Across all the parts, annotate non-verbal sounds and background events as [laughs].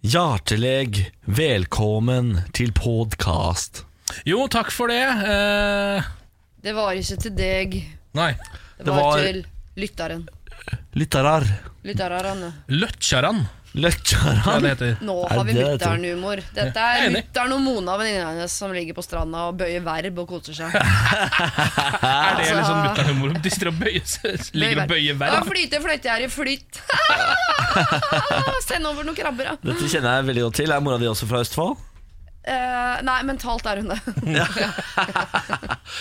Hjertelig velkommen til podkast. Jo, takk for det. Eh, Det var ikke til deg, nei. det, Det var, var- til lytteren. Lytterar. Lytterne. Løkkjaran, hva Løkjaran. Nå har vi mutter'n-humor. Dette er er mutter'n og Mona, venninna hennes, som ligger på stranda og bøyer verb og koser seg. [laughs] Er det litt sånn mutter'n-humor? De sitter og bøyer seg- ligger og bøyer Ja, verb. flyte, fløyte, jeg er i flytt. [laughs] Send over noen krabber, da. Dette kjenner jeg veldig godt til. Er mora di også fra Østfold? Eh, nei, mentalt er hun det. [laughs] [laughs]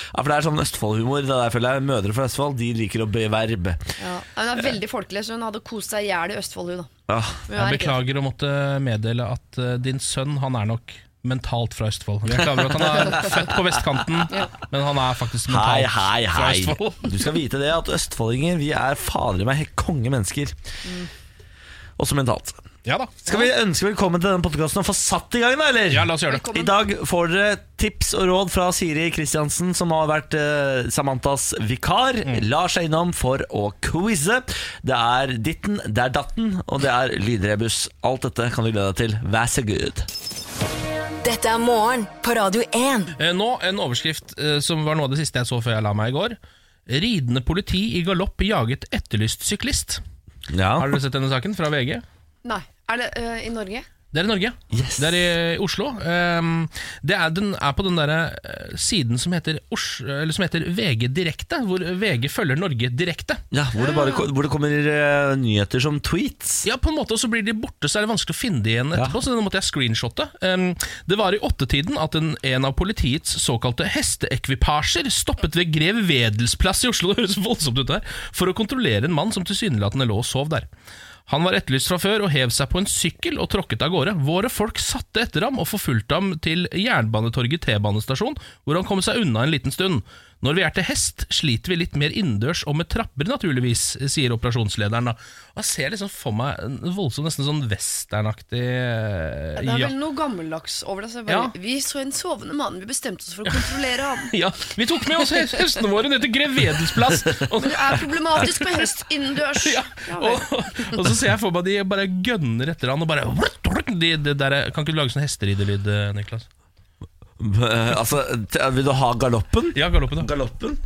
Ja, for det er sånn Østfold-humor. Det der føler jeg Mødre fra Østfold De liker å beverbe. Ja. Hun er veldig folkelig, så hun hadde kost seg i hjel i Østfold, hun da. Ja. Hun Jeg er beklager å måtte meddele at uh, din sønn han er nok mentalt fra Østfold. Vi er klar over at han er [laughs] født på vestkanten, men han er faktisk Hei, mentalt hei, fra. Østfold. Du skal vite det at østfoldinger Vi er fader meg helt konge mennesker. Også mentalt. Ja da. Skal vi ønske velkommen til denne podkasten og få satt i gang, da, eller? Ja, la oss gjøre det. Velkommen. I dag får dere tips og råd fra Siri Kristiansen, som har vært eh, Samantas vikar. Lar seg innom for å quize. Det er ditten, det er datten, og det er lydrebus. Alt dette kan du glede deg til. Vær så god. Dette er morgen på Radio 1. Eh, Nå en overskrift eh, som var noe av det siste jeg så før jeg la meg i går. Ridende politi i galopp jaget etterlyst syklist. Ja. Har dere sett denne saken fra VG? Nei, er det eh, i Norge? Det er i Norge. Yes. Det er i Oslo. Um, det er, den er på den der uh, siden som heter, Ors, eller som heter VG Direkte, hvor VG følger Norge direkte. ja hvor, det bare, hvor det kommer uh, nyheter som tweets. Ja, på en måte, og så blir de borte, så er det vanskelig å finne de igjen etterpå. Så den måtte jeg screenshotte. Um, det var i åttetiden at en, en av politiets såkalte hesteekvipasjer stoppet ved Grev Wedels plass i Oslo det høres voldsomt ut der, for å kontrollere en mann som tilsynelatende lå og sov der. Han var etterlyst fra før og hev seg på en sykkel og tråkket av gårde. Våre folk satte etter ham og forfulgte ham til Jernbanetorget T-banestasjon, hvor han kom seg unna en liten stund. Når vi er til hest, sliter vi litt mer innendørs og med trapper, naturligvis, sier operasjonslederen. da. Og Jeg ser liksom for meg en voldsom, nesten sånn westernaktig eh, Det er vel noe gammeldags over det. Så bare, Ja. Vi så en sovende mann, vi bestemte oss for å kontrollere ham. [laughs] ja, Vi tok med oss hestene våre ned til Grev Wedels plass. Og, [laughs] Det er problematisk med hest innendørs. ja, Ja og, og så ser jeg for meg de bare gønner etter han og bare de, de der, Kan ikke du lage sånn hesteridelyd, eh, Niklas? Eh, altså, vil du ha galoppen? Ja, galoppen, da. Galoppen?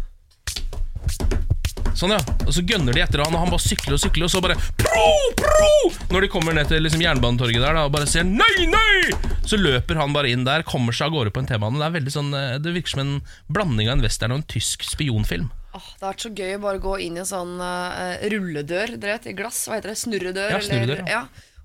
Sånn, ja. Og så gønner de etter han, og han bare sykler og sykler, og så bare pro, pro! Når de kommer ned til liksom, Jernbanetorget der da, og bare ser nei, nei! Så løper han bare inn der, kommer seg av gårde på en T-bane. Det er veldig sånn eh, Det virker som en blanding av en western og en tysk spionfilm. Åh, det har vært så gøy å bare gå inn i en sånn uh, rulledør, dere vet, i glass, hva heter det, snurredør? Ja, snurredør, eller, ja.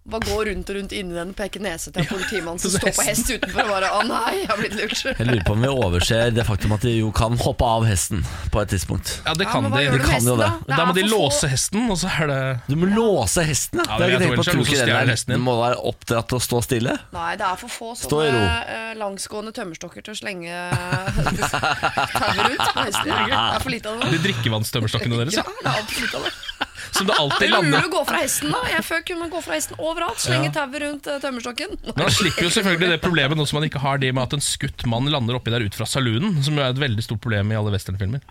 Bare gå rundt og rundt inni den, peke nese til en politimann som står på hest utenfor og bare Å nei, jeg har blitt lurt. Jeg lurer på om vi overser det faktum at de jo kan hoppe av hesten på et tidspunkt. Ja, det kan hva de. de kan jo hesten, det. da? Det Da er må de låse få- hesten, og så er det Du må låse hesten, ja. Ja, det er ikke tenkt på. at den, hesten din. må være oppdratt til å stå stille. Nei, det er for få sånne eh, langsgående tømmerstokker til å slenge [laughs] tauet rundt på hesten. Det er for lite av det. de drikkevannstømmerstokkene deres. Ja, Ja. det er altfor lite av det. Som det Det alltid er mulig lander å gå fra hesten, da. Jeg før kunne man gå fra hesten overalt. Slenge tauet rundt eh, tømmerstokken. Men han slipper jo selvfølgelig det problemet nå som man ikke har det med at en skutt mann lander oppi der ut fra saloonen, som jo er et veldig stort problem i alle westernfilmer.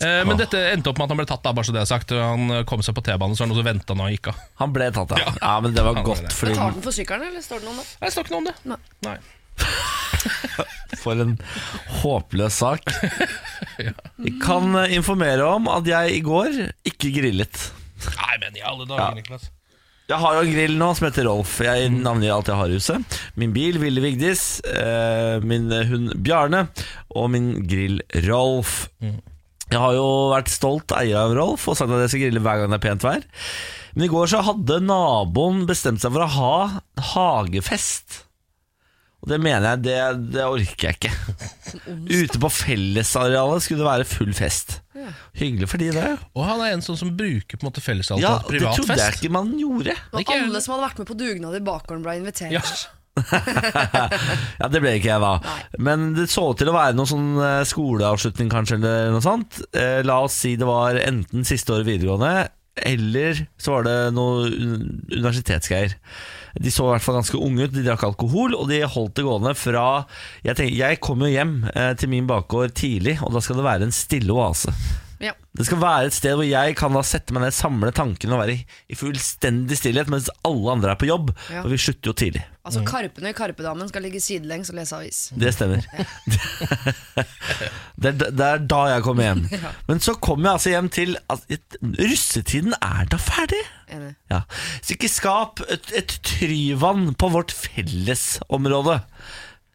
Eh, men dette endte opp med at han ble tatt, da, bare så det er sagt. Han eh, kom seg på T-banen, så var det noe som venta når han gikk av. Han ble tatt, ja. ja men det var Han godt, det. fordi Tar den for sykkelen, eller står det noe om det? Nei, Det står ikke noe om det. Nei. Nei. [laughs] For en håpløs sak. [laughs] Jeg kan eh, informere om at jeg i går ikke grillet. Nei, men i alle dager, Niklas. Jeg har jo en grill nå som heter Rolf. Jeg navngir alt jeg har i huset. Min bil Ville Vigdis, eh, min hund Bjarne og min grill Rolf. Jeg har jo vært stolt eier av Rolf og sagt at jeg skal grille hver gang det er pent vær. Men i går så hadde naboen bestemt seg for å ha hagefest. Og det mener jeg, det, det orker jeg ikke. Ute på fellesarealet skulle det være full fest. Hyggelig for de, det. Og han er en sånn som bruker på en måte fellesarealet Ja, til det privat trodde jeg fest. ikke man gjorde. Og Ikke- alle som hadde vært med på dugnad i bakgården, ble invitert. Ja. [laughs] Ja, det ble ikke jeg da. Men det så ut til å være noen sånn eh, skoleavslutning kanskje, eller noe sånt. Eh, La oss si det var enten siste året videregående, eller så var det noe un- universitetsgreier. De så i hvert fall ganske unge ut, de drakk alkohol, og de holdt det gående fra Jeg, tenker, jeg kom jo hjem eh, til min bakgård tidlig, og da skal det være en stille oase. Ja. Det skal være et sted hvor jeg kan da sette meg ned, samle tankene og være i, i fullstendig stillhet mens alle andre er på jobb. Ja. For vi slutter jo tidlig. Altså Karpene i Karpedamen skal ligge sidelengs og lese avis. Det stemmer. [laughs] det, er, det er da jeg kommer hjem. [laughs] Men så kommer jeg altså hjem til at altså, russetiden er da ferdig. Enig. Ja. Så ikke skap et, et tryvann på vårt fellesområde.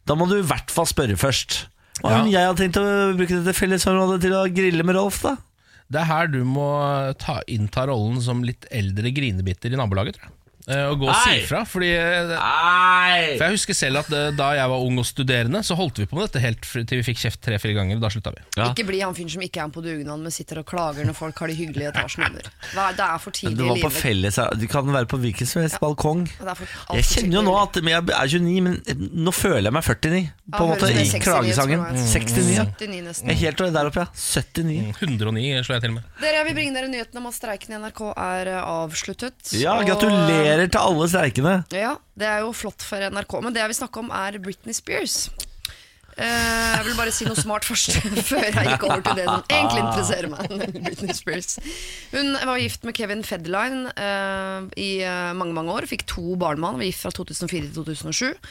Da må du i hvert fall spørre først. Hva om jeg hadde tenkt å bruke dette fellesområdet til å grille med Rolf, da? Det er her du må ta, innta rollen som litt eldre grinebitter i nabolaget, tror jeg. Eh, Og gå og si Nei. fra. Fordi eh, Nei! For jeg husker selv at eh, Da jeg var ung og studerende, Så holdt vi på med dette helt til vi fikk kjeft tre-fire ganger. Da slutta vi. Ja. Ikke bli han fyren som ikke er med på dugnad, men sitter og klager når folk har det hyggelig i etasjen under. Hva er- Det er for tidlig Du i var på livet. felles Du kan være på hvilken som helst balkong. Det er for alt Jeg for kjenner jo tidlig nå at men jeg er 29, men nå føler jeg meg 49. På en Ja, måte høres I det 69 ut, klagesangen. tror 69. ja. 79 Jeg nesten. er helt der oppe, ja. 79. 109 slår jeg til med. Dere, Jeg vil bringe dere nyheten om at streiken i NRK er eh, avsluttet. Ja, Og- gratulerer til alle streikende. Ja, Det er jo flott for NRK. Men det jeg vil snakke om, er Britney Spears. Eh, jeg vil bare si noe smart først, [laughs] før jeg gikk over til det som egentlig interesserer meg. [laughs] Britney Spears Hun var gift med Kevin Federline eh, i eh, mange mange år. Fikk to barn med han. Var gift fra 2004 til 2007.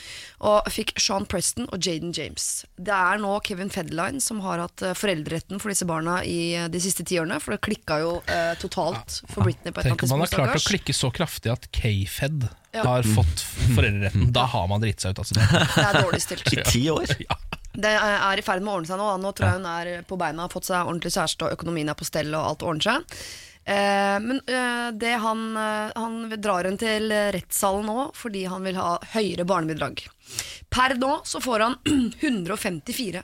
Og fikk Sean Preston og Jaden James. Det er nå Kevin Federline som har hatt foreldreretten for disse barna i de siste ti årene. For det klikka jo totalt for Britney på et Tenk om man har klart å klikke så kraftig at K-Fed. Har fått foreldreretten. Da har man dritt seg ut. Altså. Det er dårlig stilt. I ti år. [laughs] Ja. Det er i ferd med å ordne seg nå. da. Nå tror jeg hun er på beina, har fått seg ordentlig kjæreste, og økonomien er på stell, og alt ordner seg. Eh, men eh, det han, eh, han drar henne til rettssalen nå fordi han vil ha høyere barnebidrag. Per nå så får han [clears throat] 154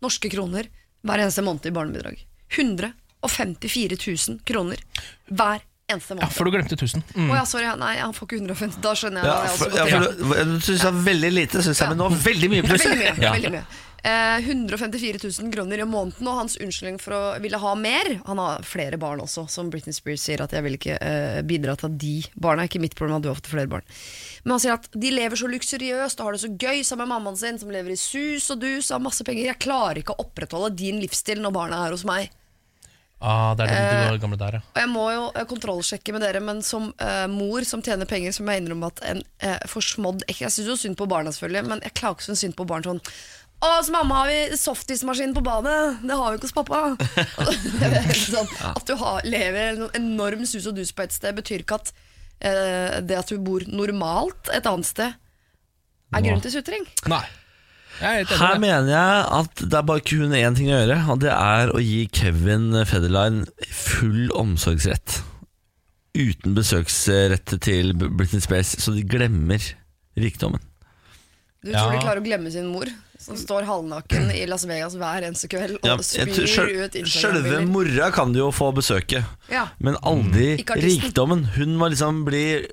norske kroner hver eneste måned i barnebidrag. 154 000 kroner hver eneste ja, for du glemte 1000. Å Mm. ja, sorry. Nei, han får ikke 150. Da skjønner jeg. Ja, for, jeg ja, for du, du syns det er veldig lite, syns jeg, men nå veldig mye pluss. Veldig mye. Ja. veldig mye. Eh, 154 000 kroner i måneden, og hans unnskyldning for å ville ha mer Han har flere barn også, som Britney Spears sier at jeg vil ikke eh, bidra til at de barna Ikke mitt problem at du har fått flere barn. Men han sier at de lever så luksuriøst og har det så gøy sammen med mammaen sin, som lever i sus og dus og har masse penger. Jeg klarer ikke å opprettholde din livsstil når barna er hos meg. Ah, det er den Eh, du gamle der, ja. Og jeg må jo eh, kontrollsjekke med dere, men som uh, mor som tjener penger, så må jeg innrømme at en uh, forsmådd Jeg syns jo synd på barna, selvfølgelig, men jeg klager ikke så synd på barn sånn å, hos mamma har vi softismaskin på badet. Det har vi ikke hos pappa. [laughs] Sånn, [laughs] at du har, lever en enorm sus og dus på et sted, betyr ikke at eh, det at du bor normalt et annet sted, er grunn til sutring. Nei. Er Her mener jeg at det er bare kun én ting å gjøre, og det er å gi Kevin Federline full omsorgsrett. Uten besøksrett til Britney Spears, så de glemmer rikdommen. Du tror Ja. de klarer å glemme sin mor, som står halvnaken i Las Vegas hver eneste kveld og Ja, spyr ut Sjølve mora kan du jo få besøke, Ja. men aldri mm. rikdommen. Hun må liksom bli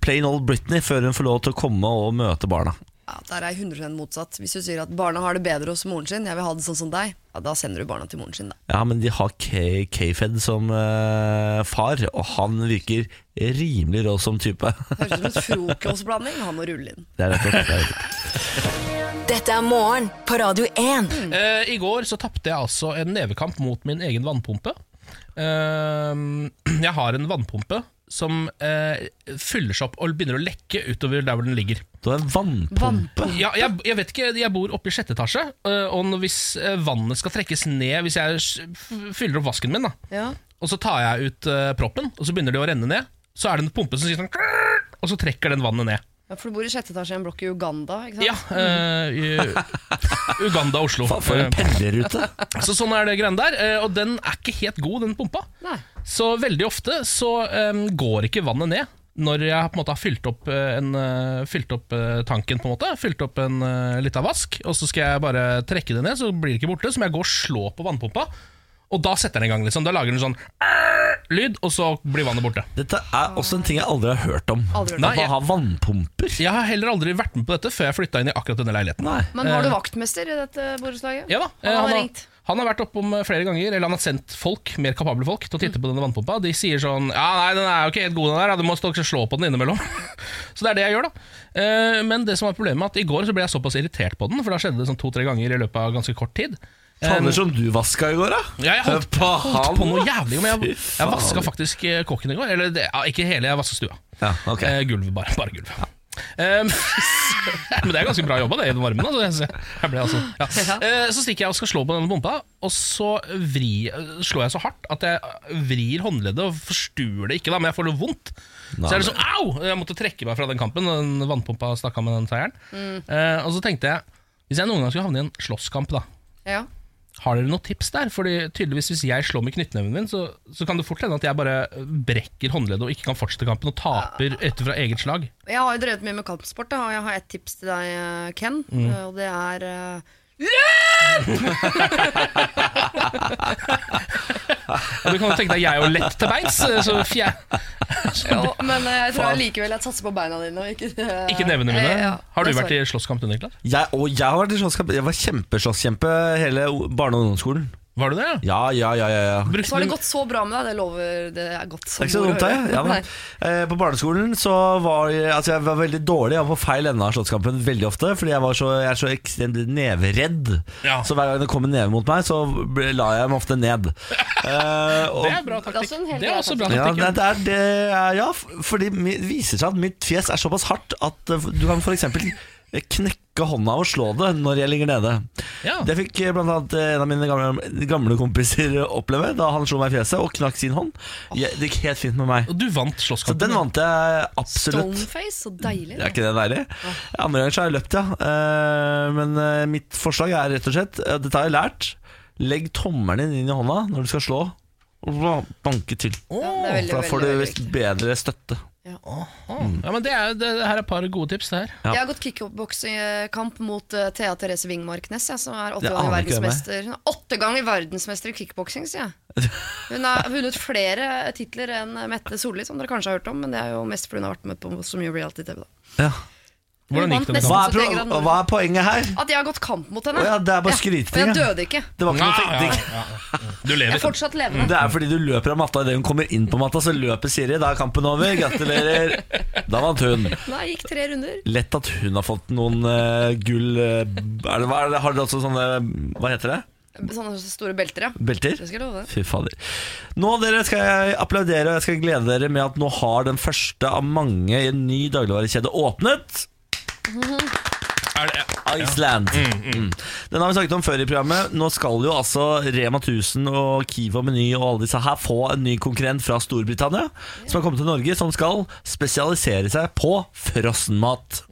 plain old Britney før hun får lov til å komme og møte barna. Ja, Der er jeg 100 motsatt. Hvis du sier at barna har det bedre hos moren sin, jeg vil ha det sånn som deg, ja, da sender du barna til moren sin, da. Ja, men de har K-Fed som uh, far, og han virker rimelig rå som type. Høres ut som en frokostblanding. Han må rulle inn. Det er rett og slett. er. Dette er morgen på Radio 1. Uh, I går så tapte jeg altså en nevekamp mot min egen vannpumpe. Uh, [clears throat] jeg har en vannpumpe som eh, fyller seg opp og begynner å lekke utover der hvor den ligger. Du har en vannpumpe. Ja, jeg, jeg vet ikke, jeg bor oppe i sjette etasje, eh, og når- hvis eh, vannet skal trekkes ned Hvis jeg fyller opp vasken min, da, Ja. og så tar jeg ut eh, proppen, og så begynner det å renne ned, så er det en pumpe som sier sånn Og så trekker den vannet ned. Ja, For du bor i sjette etasje i en blokk i Uganda, ikke sant? Ja, eh, i [laughs] Uganda, Oslo. Faen, For en pendlerrute. [laughs] Så sånn er det greiene der. eh, Og den er ikke helt god, den pumpa. Nei. Så veldig ofte så em, går ikke vannet ned når jeg på en måte har fylt opp, eh, en, eh, fylt opp eh, tanken, på en måte fylt opp en uh, lita vask, og så skal jeg bare trekke det ned, så blir det ikke borte. Så må jeg gå og slå på vannpumpa, og da setter den i gang. liksom Da lager den sånn lyd, og så blir vannet borte. Dette er også en ting jeg aldri har hørt om. Aldri hørt om. At man har vannpumper. Jeg har heller aldri vært med på dette før jeg flytta inn i akkurat denne leiligheten. Nei. Men har du vaktmester i dette borettslaget? Ja da, Han eh, har han, har, han har vært oppom eh, flere ganger, eller han har sendt folk, mer kapable folk til å titte på denne vannpumpa. De sier sånn Ja, nei, den er jo ikke helt god, den der. Du må stå slå på den innimellom. [laughs] så det er det jeg gjør, da. Eh, Men det som var problemet, at i går så ble jeg såpass irritert på den, for da skjedde det sånn to-tre ganger i løpet av ganske kort tid. Fader som du vaska i går, da. Ja, jeg holdt, På holdt på noe jævlig. Men jeg, jeg vaska faktisk eh, kåken i går. Eller det, ja, ikke hele, jeg vaska stua. Ja, okay. Eh, gulvet, bare. Bare gulvet. Um, [laughs] men det er ganske bra jobba, det, i den varmen. Altså. Jeg, jeg ble altså, ja. uh, så stikker jeg og skal slå på denne pumpa, og så vri, slår jeg så hardt at jeg vrir håndleddet og forstuer det ikke, da, men jeg får det vondt. Så jeg er det sånn au! Jeg måtte trekke meg fra den kampen. Den vannpumpa stakk av med den seieren. Eh, og så tenkte jeg, hvis jeg noen gang skulle havne i en slåsskamp, da Ja. Har dere noen tips der? Fordi tydeligvis Hvis jeg slår med knyttneven min, så, så kan det fort hende at jeg bare brekker håndleddet og ikke kan fortsette kampen og taper etter fra eget slag. Jeg har jo drevet mye med kampsport, da, og jeg har et tips til deg, eh, Ken. Mm. eh, Og det er eh, [laughs] Og du kan jo tenke deg jeg er jo lett til beins, så fjer... Jo, Men eh, jeg tror jeg likevel jeg satser på beina dine. Og ikke, uh... Ikke nevene mine. eh, ja, Har du vært i slåsskamp, du, Niklas? Jeg, og jeg har vært i slåsskamp. Jeg var kjempeslåsskjempe hele barne- og ungdomsskolen. Var du det? ja? Ja, ja, ja, ja. Brukte Så har det gått så bra med deg. Det lover Det er godt Det er ikke så dumt, det. Ja, men, [laughs] eh, på barneskolen så var jeg, altså jeg var veldig dårlig. Jeg var på feil ende av Slottskampen veldig ofte. Fordi jeg, var så, jeg er så ekstremt neveredd. Ja. Så hver gang det kom en neve mot meg, så ble- la jeg meg ofte ned. [laughs] Eh, og, Det er bra taktikk. Det er også bra taktikk. Ja, det er, det er, ja, fordi det viser seg at mitt fjes er såpass hardt at eh, du kan f.eks. knekke hånda og slå det når jeg ligger nede. Ja. Det fikk bl.a. blant annet eh, en av mine gamle, gamle kompiser [laughs] oppleve da han slo meg i fjeset og knakk sin hånd. Jeg, det gikk helt fint med meg. Og du vant Så slåsskampen. den vant jeg absolutt. Stoneface, så deilig. Det Er ikke det deilig? Andre ganger så har jeg løpt, ja. Eh, Men eh, mitt forslag er rett og slett eh, Dette har jeg lært. Legg tommelen din inn i hånda når du skal slå, og banke til. Ja, veldig, For da får du veldig, veldig bedre støtte. Ja, men det, er, det, det her er et par gode tips, det her. Ja. Jeg har gått kickboksekamp mot uh, Thea Therese Wingmarknes, ja, som er åtte ganger er. verdensmester. Hun er åtte ganger verdensmester i kickboksing, sier jeg. Hun har vunnet flere titler enn Mette Solli, som dere kanskje har hørt om, men det er jo mest fordi hun har vært med på så mye reality-TV. Ja. Hvordan gikk det med Hva, er pro hva er poenget her? At jeg har gått kamp mot henne. Å ja, det er bare Og skryting, jeg ja. døde ikke. Det var ikke noe Ja, ja, ja, ja. Du Jeg lever. er fortsatt levende. Det er fordi du løper av matta idet hun kommer inn på matta, så løper Siri. Da er kampen over. Gratulerer. Da vant hun. Nei, jeg gikk tre runder. Lett at hun har fått noen eh, gull eh, er det, hva er det, Har dere også sånne Hva heter det? Sånne store belter, ja. Belter? Det skal jeg love. Fy fader. Nå dere skal jeg applaudere og jeg skal glede dere med at nå har den første av mange i en ny dagligvarekjede åpnet. Er det, Iceland. Mm. Den har vi snakket om før i programmet. Nå skal jo altså Rema 1000 og Kiwi og Meny og alle disse her få en ny konkurrent fra Storbritannia, som har kommet til Norge, som skal spesialisere seg på frossenmat.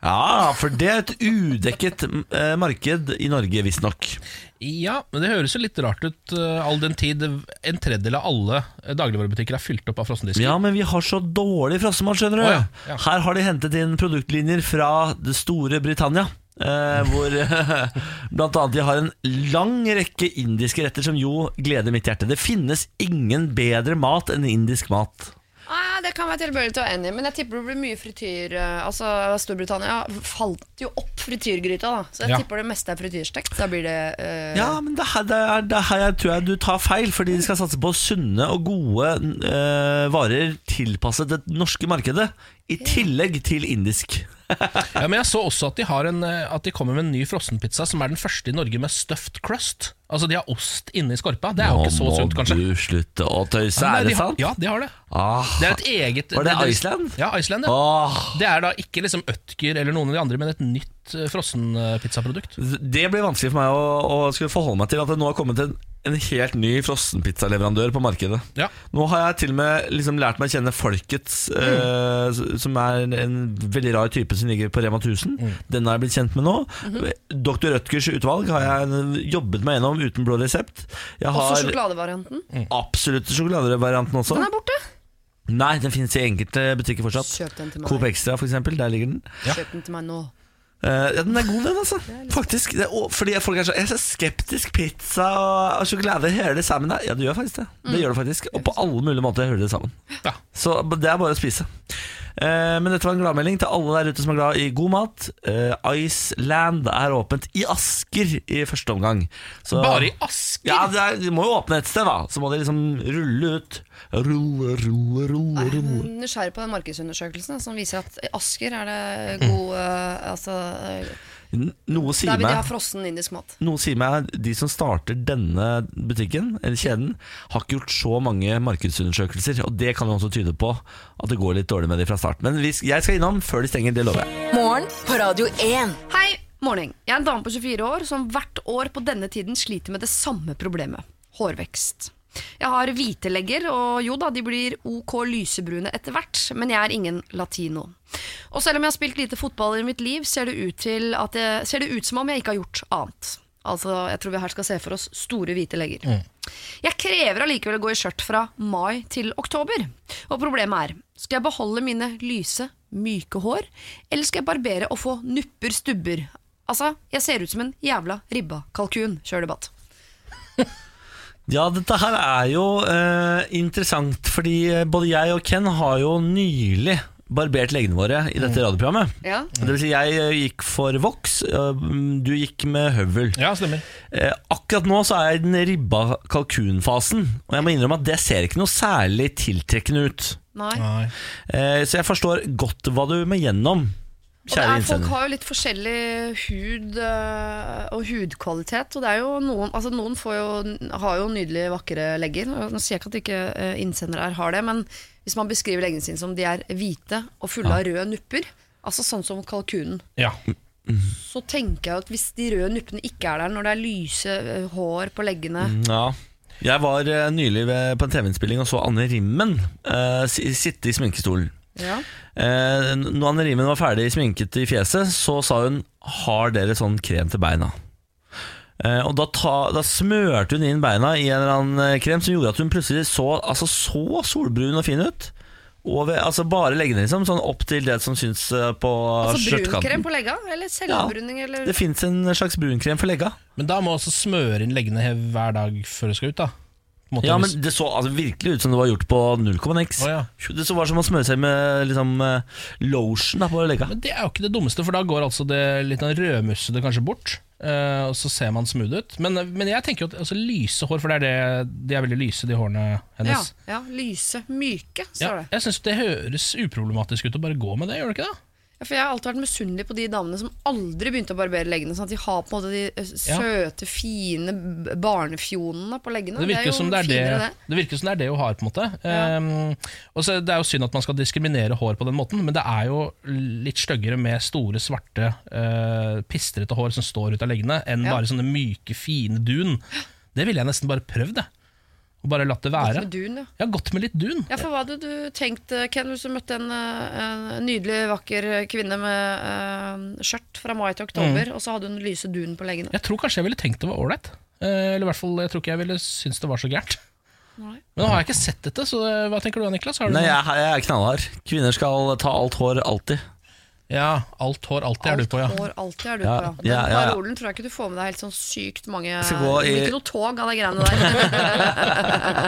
Ja, for det er et udekket eh, marked i Norge, visstnok. Ja, men det høres jo litt rart ut, uh, all den tid en tredjedel av alle eh, dagligvarebutikker er fylt opp av frossendisker. Ja, men vi har så dårlig frossenmat, skjønner du. Oh, ja, ja. Her har de hentet inn produktlinjer fra det store Britannia. Eh, hvor [laughs] blant annet de har en lang rekke indiske retter som jo gleder mitt hjerte. Det finnes ingen bedre mat enn indisk mat. Det kan være tilbøyelig til å enig men jeg tipper det blir mye frityr. eh, Altså, Storbritannia falt jo opp frityrgryta, da. Så jeg Ja. tipper det meste er frityrstekt. Da blir det uh... Ja, men det her, det er, det her jeg tror jeg du tar feil, fordi de skal satse på sunne og gode uh, varer tilpasset det norske markedet. I tillegg til indisk. [laughs] Ja, men jeg så også at de, har en, eh, at de kommer med en ny frossenpizza som er den første i Norge med stuffed crust. Altså de har ost inni skorpa. Det er jo ikke så sunt, kanskje. Nå må du slutte å tøyse, ja, er de det har- sant? Ja, de har det. Ah, Det er et eget Var det Iceland? Ja, Iceland, ja. Ah. Det er da ikke liksom Ødger eller noen av de andre, men et nytt eh, frossenpizzaprodukt. Det blir vanskelig for meg å, å skulle forholde meg til at det nå har kommet en, en helt ny frossenpizzaleverandør på markedet. Ja. Nå har jeg til og med liksom lært meg å kjenne Folkets, eh, som er en veldig rar type som ligger på Rema 1000. Den har jeg blitt kjent med nå. Dr. Rødtgers utvalg har jeg jobbet meg gjennom uten blå resept. Jeg Også har sjokoladevarianten. absolutt sjokoladevarianten også. Den er borte. Nei, den finnes i enkelte butikker fortsatt. Kjøp den til meg. Coop Extra, for eksempel. Der ligger den. Kjøp den til meg nå. Eh, ja, Den er god, den, altså. Faktisk. Det, og, fordi folk er så, jeg er så skeptisk. Pizza og, og sjokolade hører det sammen. Ja, det gjør faktisk det. Det gjør det faktisk Og på alle mulige måter hører det sammen. Ja. Så det er bare å spise. Eh, men dette var en gladmelding til alle der ute som er glad i god mat. Eh, Iceland er åpent i Asker i første omgang. Så, Bare i Asker? Ja, det er, de må jo åpne et sted, da. Så må de liksom rulle ut. Rulle, rulle, rulle, Jeg er Nysgjerrig på den markedsundersøkelsen som viser at i Asker er det god eh, altså, eh, sier, Noe Der vil de ha frossen indisk mat. noe sier meg de som starter denne butikken, eller kjeden, har ikke gjort så mange markedsundersøkelser. Og det kan jo også tyde på at det går litt dårlig med de fra start. Men jeg skal innom før de stenger, det lover jeg. Morgen på Radio 1. Hei, morning. Jeg er en dame på 24 år som hvert år på denne tiden sliter med det samme problemet. Hårvekst. Jeg har hvite legger, og jo da, de blir ok lysebrune etter hvert, men jeg er ingen latino. Og selv om jeg har spilt lite fotball i mitt liv, ser det ut, til at jeg, ser det ut som om jeg ikke har gjort annet. Altså, jeg tror vi her skal se for oss store hvite legger. Jeg krever allikevel å gå i skjørt fra mai til oktober. Og problemet er, skal jeg beholde mine lyse, myke hår, eller skal jeg barbere og få nupper, stubber? Altså, jeg ser ut som en jævla ribba kalkun. Kjør debatt. [laughs] Ja, dette her er jo eh, interessant, fordi eh, både jeg og Ken har jo nylig barbert leggene våre i dette radioprogrammet. Ja. Det vil si, jeg eh, gikk for voks, eh, du gikk med høvel. Ja, stemmer. Eh, akkurat nå så er jeg i den ribba kalkunfasen, og jeg må innrømme at det ser ikke noe særlig tiltrekkende ut. Nei. Nei. Eh, så jeg forstår godt hva du må gjennom, kjære er, folk har jo litt forskjellig hud øh, og hudkvalitet. Og det er jo noen, altså noen får jo, har jo nydelig vakre legger. Nå sier jeg ikke at ikke øh, innsendere her har det, men hvis man beskriver leggene sine som de er hvite og fulle av røde nupper, altså sånn som kalkunen, Ja. så tenker jeg at hvis de røde nuppene ikke er der når det er lyse øh, hår på leggene Ja. Jeg var eh, nylig ved, på en TV-innspilling og så Anne Rimmen uh, sitte i sminkestolen. ja. Eh, når Anne var ferdig sminket i fjeset, så sa hun 'Har dere sånn krem til beina?' Eh, og da, ta, da smørte hun inn beina i en eller annen eh, krem som gjorde at hun plutselig så, altså, så solbrun og fin ut. Over, altså Bare leggene, liksom. Sånn opp til det som syns eh, på Altså brunkrem skjørtkanten. på legga? Eller selvbruning? eller Det fins en slags brunkrem for legga. Men da må også smøre inn leggene hver dag før du skal ut, da. Ja, men Det så altså, virkelig ut som det var gjort på 0,x. Å, ja. Det så var som å smøre seg med liksom, eh, lotion da, på legga. Men det er jo ikke det dummeste, for da går altså det litt av rødmussede kanskje bort. Uh, og så ser man smooth ut. Men, men jeg tenker jo at altså, lyse hår, for det er det, de er veldig lyse, de hårene hennes. ja, lyse, myke, Ja, står det. jeg syns det høres uproblematisk ut å bare gå med det, gjør det ikke det? Ja, for Jeg har alltid vært misunnelig på de damene som aldri begynte å barbere leggene. Sånn at de har på en måte de eh, søte, fine barnefjonene på leggene. Det virker, jo som det, er det, det virker som det er det hun har, på en måte. Ja. Um, og så Det er jo synd at man skal diskriminere hår på den måten, men det er jo litt styggere med store, svarte, uh, pistrete hår som står ut av leggene, enn Ja. bare sånne myke, fine dun. Det ville jeg nesten bare prøvd, det. Og bare latt det være. Gått med dun, ja. Ja, Gått med litt dun. Ja, for Hva hadde du tenkt, eh, Ken, hvis du møtte en, eh, en nydelig, vakker kvinne med uh, skjørt fra mai til oktober, Mm. og så hadde hun lyse dun på leggene? Jeg tror kanskje jeg ville tenkt det var ålreit. Eh, eller i hvert fall, jeg tror ikke jeg ville synes det var så gærent. Nei. Men nå har jeg ikke sett dette, så eh, hva tenker du da, Niklas? Har du Nei, jeg, jeg er knallhard. Kvinner skal ta alt hår alltid. Ja, alt hår alltid er du på, ja. hår, alltid er du Ja, på, ja. Den ja, ja, ja. parolen tror jeg ikke du får med deg helt sånn sykt mange skal gå Det blir ikke noe tog av de greiene der. [laughs]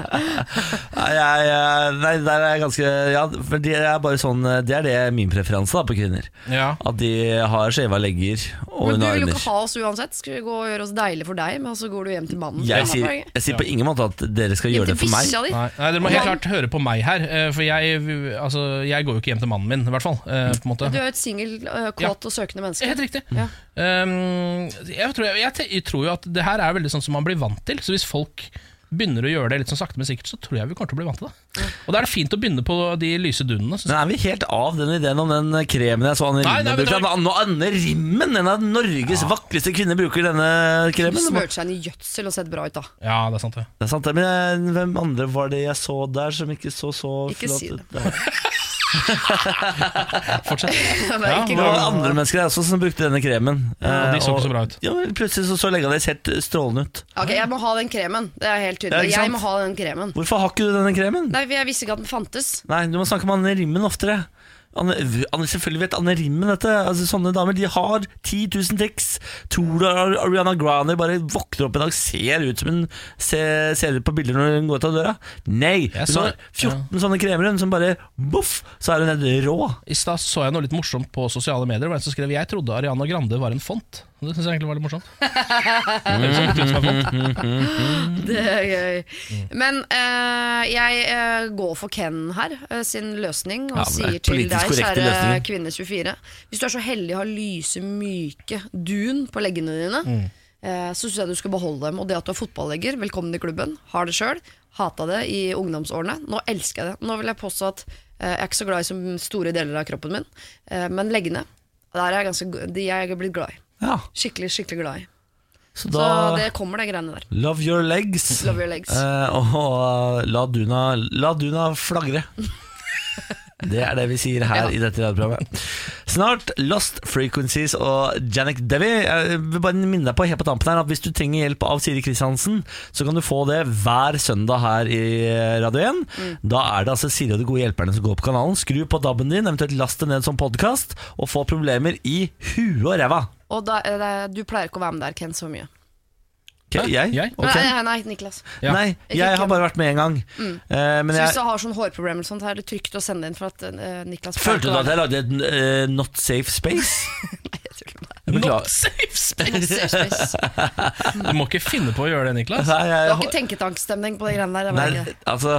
Nei, jeg, jeg, nei, der er jeg ganske Ja, for det er bare sånn Det er det min preferanse da på kvinner. ja. At de har skjeva legger og Men du vil jo ikke ha oss uansett. Skal vi gå og gjøre oss deilig for deg, men så går du hjem til mannen. Jeg sier, jeg sier på ingen måte at dere skal gjøre det for meg. Nei, nei, Dere må helt klart høre på meg her, eh, for jeg, altså, jeg går jo ikke hjem til mannen min, i hvert fall. eh, På en måte. Du er jo et singel, kåt ja. og søkende menneske. Helt riktig. Ja. Um, jeg, tror, jeg, jeg, jeg tror jo at det her er veldig sånn som man blir vant til. Så hvis folk begynner å gjøre det litt sånn sakte, men sikkert, så tror jeg vi kommer til å bli vant til det. Og da er det fint å begynne på de lyse dunene. Men er vi helt av den ideen om den kremen jeg så Anne Rimmen det var- Anne, Anne Rimmen, en av Norges vakreste kvinner, bruker denne kremen. Det smørte seg inn i gjødsel og sett bra ut, da. Ja, det er sant det. er sant, det, men jeg- hvem andre var det jeg så der som ikke så så Ikke flott si det. [laughs] Fortsett. Ja, Det var andre mennesker også som brukte denne kremen. Ja, de så Eh, ikke så bra ut. Ja, Plutselig så, så leggene helt strålende ut. Ok, Jeg må ha den kremen. Det er helt tydelig. jeg må ha den kremen. Hvorfor har ikke du denne kremen? Nei, Jeg visste ikke at den fantes. Nei, du må snakke med i Rimmen oftere. Selvfølgelig vet Anne Rimmen dette. Altså, sånne damer de har 10 000 triks. Tror du Ariana Grande bare våkner opp en dag ser ut som hun ser, ser ut på bilder når hun går ut av døra? Nei! Hun har 14 sånne kremer hun som bare boff, så er hun helt rå. I stad så jeg noe litt morsomt på sosiale medier. Var en som skrev Jeg trodde Ariana Grande var en font. Det syns jeg egentlig var litt morsomt. [laughs] Det fått. [laughs] Det er gøy. Mm. Men eh, jeg eh, går for Ken her, eh, sin løsning, og Ja, det er sier til politisk deg, korrekte kjære løsninger. kvinne 24 Hvis du er så heldig å ha lyse, myke dun på leggene dine, Mm. eh, så syns jeg du skal beholde dem. Og det at du er fotballegger, velkommen i klubben. Har det sjøl. Hata det i ungdomsårene. Nå elsker jeg det. Nå vil jeg påstå at eh, jeg er ikke så glad i som store deler av kroppen min, eh, men leggene der er jeg ganske, de er jeg blitt glad i. Ja, Skikkelig, skikkelig glad i. så Så det kommer, de greiene der. Love your legs. Love your legs. Eh, og la Duna, la Duna flagre. [laughs] Det er det vi sier her Ja. i dette radioprogrammet. Snart Lost Frequencies og Janik Devi. Jeg vil bare minne deg på helt på tampen her at hvis du trenger hjelp av Siri Kristiansen, så kan du få det hver søndag her i Radio 1. Mm. Da er det altså Siri og de gode hjelperne som går på kanalen. Skru på DAB-en din, eventuelt last det ned som podkast, og få problemer i huet og ræva. Og da, eh, det- du pleier ikke å være med der, Ken, så mye. Ok, jeg? Jeg? Ok. Nei, nei, nei, Niklas. Ja. Nei, jeg har bare vært med én gang. Eh, men Så jeg, hvis du har sånn hårproblemer, og sånt, her, er det trygt å sende inn for at eh, Niklas Følte du at jeg lagde et eh, not safe space? [laughs] Nei, Jeg beklager. Not safe space! Du må ikke finne på å gjøre det, Niklas. Nei, Du jeg, har ikke tenketankstemning på de greiene der? det var nei, ikke det. altså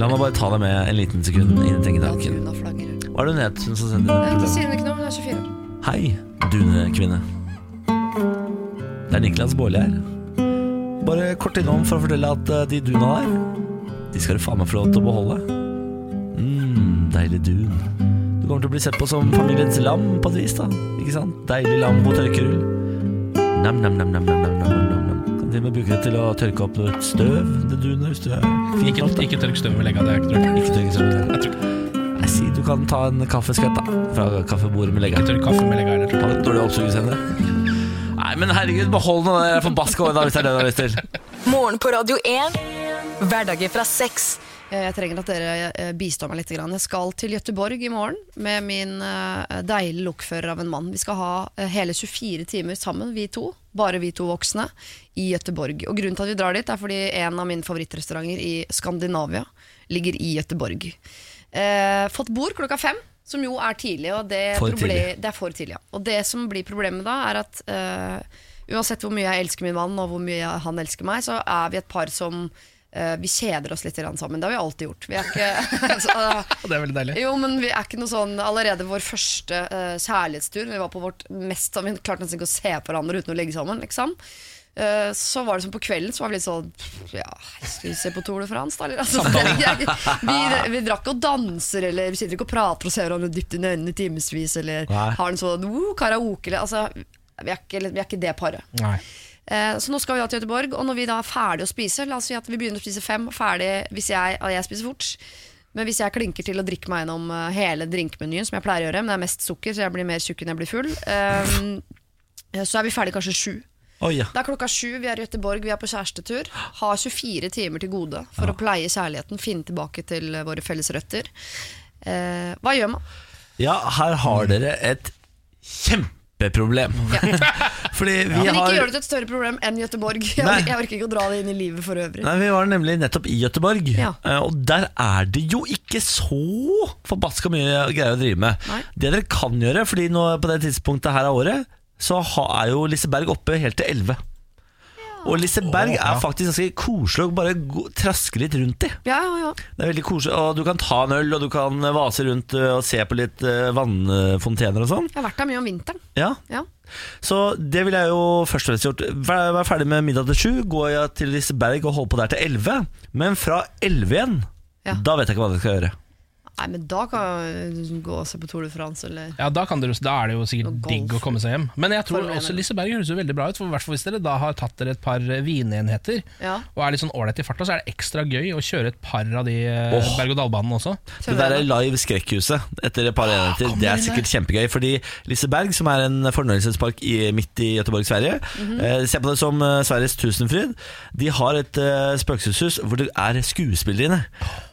La meg bare ta deg med en liten sekund inn i Ja, tenketanken. Hva er det hun het, hun som sendte Eh, Det inn sier hun ikke noe, hun er 24. Hei, dunekvinne. Det er Niklas Baarli her. Bare kort innom for å fortelle at eh, de duna der, de skal du faen meg få lov til å beholde. mm, deilig dun. Du kommer til å bli sett på som familiens lam på et vis, da. Ikke sant? Deilig lam på tørkerull. Nam-nam-nam-nam-nam-nam. Kan til og med bruke det til å tørke opp støv. Det duner hvis du er Ikke, ikke tørk støv med legga, det er ikke tørk. Ikke tørk støv. Jeg tror ikke sier du kan ta en kaffeskvett, da. Fra kaffebordet med leggeren. Jeg tørk kaffe med legga heller. Har du dårlig oppsugesevne? Nei, men herregud, behold nå det forbaska håret hvis det er det du har lyst til. Morgen på Radio 1. Hverdager fra seks. Eh, Jeg trenger at dere eh, bistår meg litt. Jeg skal til Gøteborg i morgen med min eh, deilige lokfører av en mann. Vi skal ha hele 24 timer sammen, vi to. Bare vi to voksne i Gøteborg. Og Grunnen til at vi drar dit, er fordi en av mine favorittrestauranter i Skandinavia ligger i Gøteborg. Eh, fått bord klokka fem, som jo er tidlig. Og det, For tidlig. det er for tidlig, ja. Og det som blir problemet da, er at eh, uansett hvor mye jeg elsker min mann, og hvor mye han elsker meg, så er vi et par som eh, vi kjeder oss litt sammen. Det har vi alltid gjort. Vi ikke, [laughs] så, eh, [laughs] det er veldig deilig. jo, men vi er ikke noe sånn Allerede vår første uh, kjærlighetstur, vi var på vårt mest Vi klarte nesten ikke å se på hverandre uten å ligge sammen. Liksom. Eh, så var det som på kvelden Så var vi litt sånn Ja, skal vi se på Tour de France, da? [laughs] Altså, vi, vi drakk og danser, eller vi sitter ikke og prater og ser hverandre dypt inn i øynene i timevis, eller Nei. har en sånn uh, karaoke. Eller, altså, vi, er ikke, vi er ikke det paret. Nei. Eh, Så nå skal vi da til Göteborg, og når vi da er ferdig å spise La oss si at vi begynner å spise fem, ferdig hvis jeg, og jeg spiser fort. Men hvis jeg klinker til å drikke meg gjennom eh, hele drinkmenyen, som jeg pleier å gjøre, men det er mest sukker, så jeg blir mer tjukk enn jeg blir full, eh, så er vi ferdig kanskje sju. Oi, ja. Det er klokka sju, vi er i Gøteborg, vi er på kjærestetur. Har 24 timer til gode for å pleie kjærligheten, finne tilbake til eh, våre felles røtter. Eh, hva gjør man? ja, her har dere et kjempeproblem. [laughs] Fordi vi Men ikke har gjør det til et større problem enn Gøteborg. Jeg, jeg orker ikke å dra det inn i livet for øvrig. Nei, Vi var nemlig nettopp i Gøteborg, Ja. eh, og der er det jo ikke så forbaska mye greier å drive med. Nei. Det dere kan gjøre, Fordi nå på det tidspunktet her av året, så er jo Liseberg oppe helt til 11. Og Liseberg er faktisk ganske koselig å bare traske litt rundt i. Ja, ja, ja. Det er veldig koselig, og Du kan ta en øl, og du kan vase rundt eh, og se på litt eh, vannfontener og sånn. Jeg har vært der mye om vinteren. Ja, Ja. Så det ville jeg jo først og fremst gjort. Vær, vær ferdig med middag til sju, går jeg til Liseberg og holder på der til elleve. Men fra elleve igjen, Ja. da vet jeg ikke hva jeg skal gjøre. Nei, men da kan du gå og se på Tour de France, eller Ja, da, kan dere, da er det jo sikkert digg å komme seg hjem. Men jeg tror også. Liseberg høres jo veldig bra ut. For hvert fall Hvis dere da har tatt dere et par vinenheter Ja. og er litt sånn ålreit i farta, så er det ekstra gøy å kjøre et par av de oh. Berg-og-dal-banene også. Det der er live Skrekkhuset etter et par enheter. Det er sikkert kjempegøy. Fordi Liseberg, som er en fornøyelsespark i, midt i Göteborg, Sverige eh, Se på det som eh, Sveriges tusenfryd. De har et uh, spøkelseshus hvor det er skuespillere inne.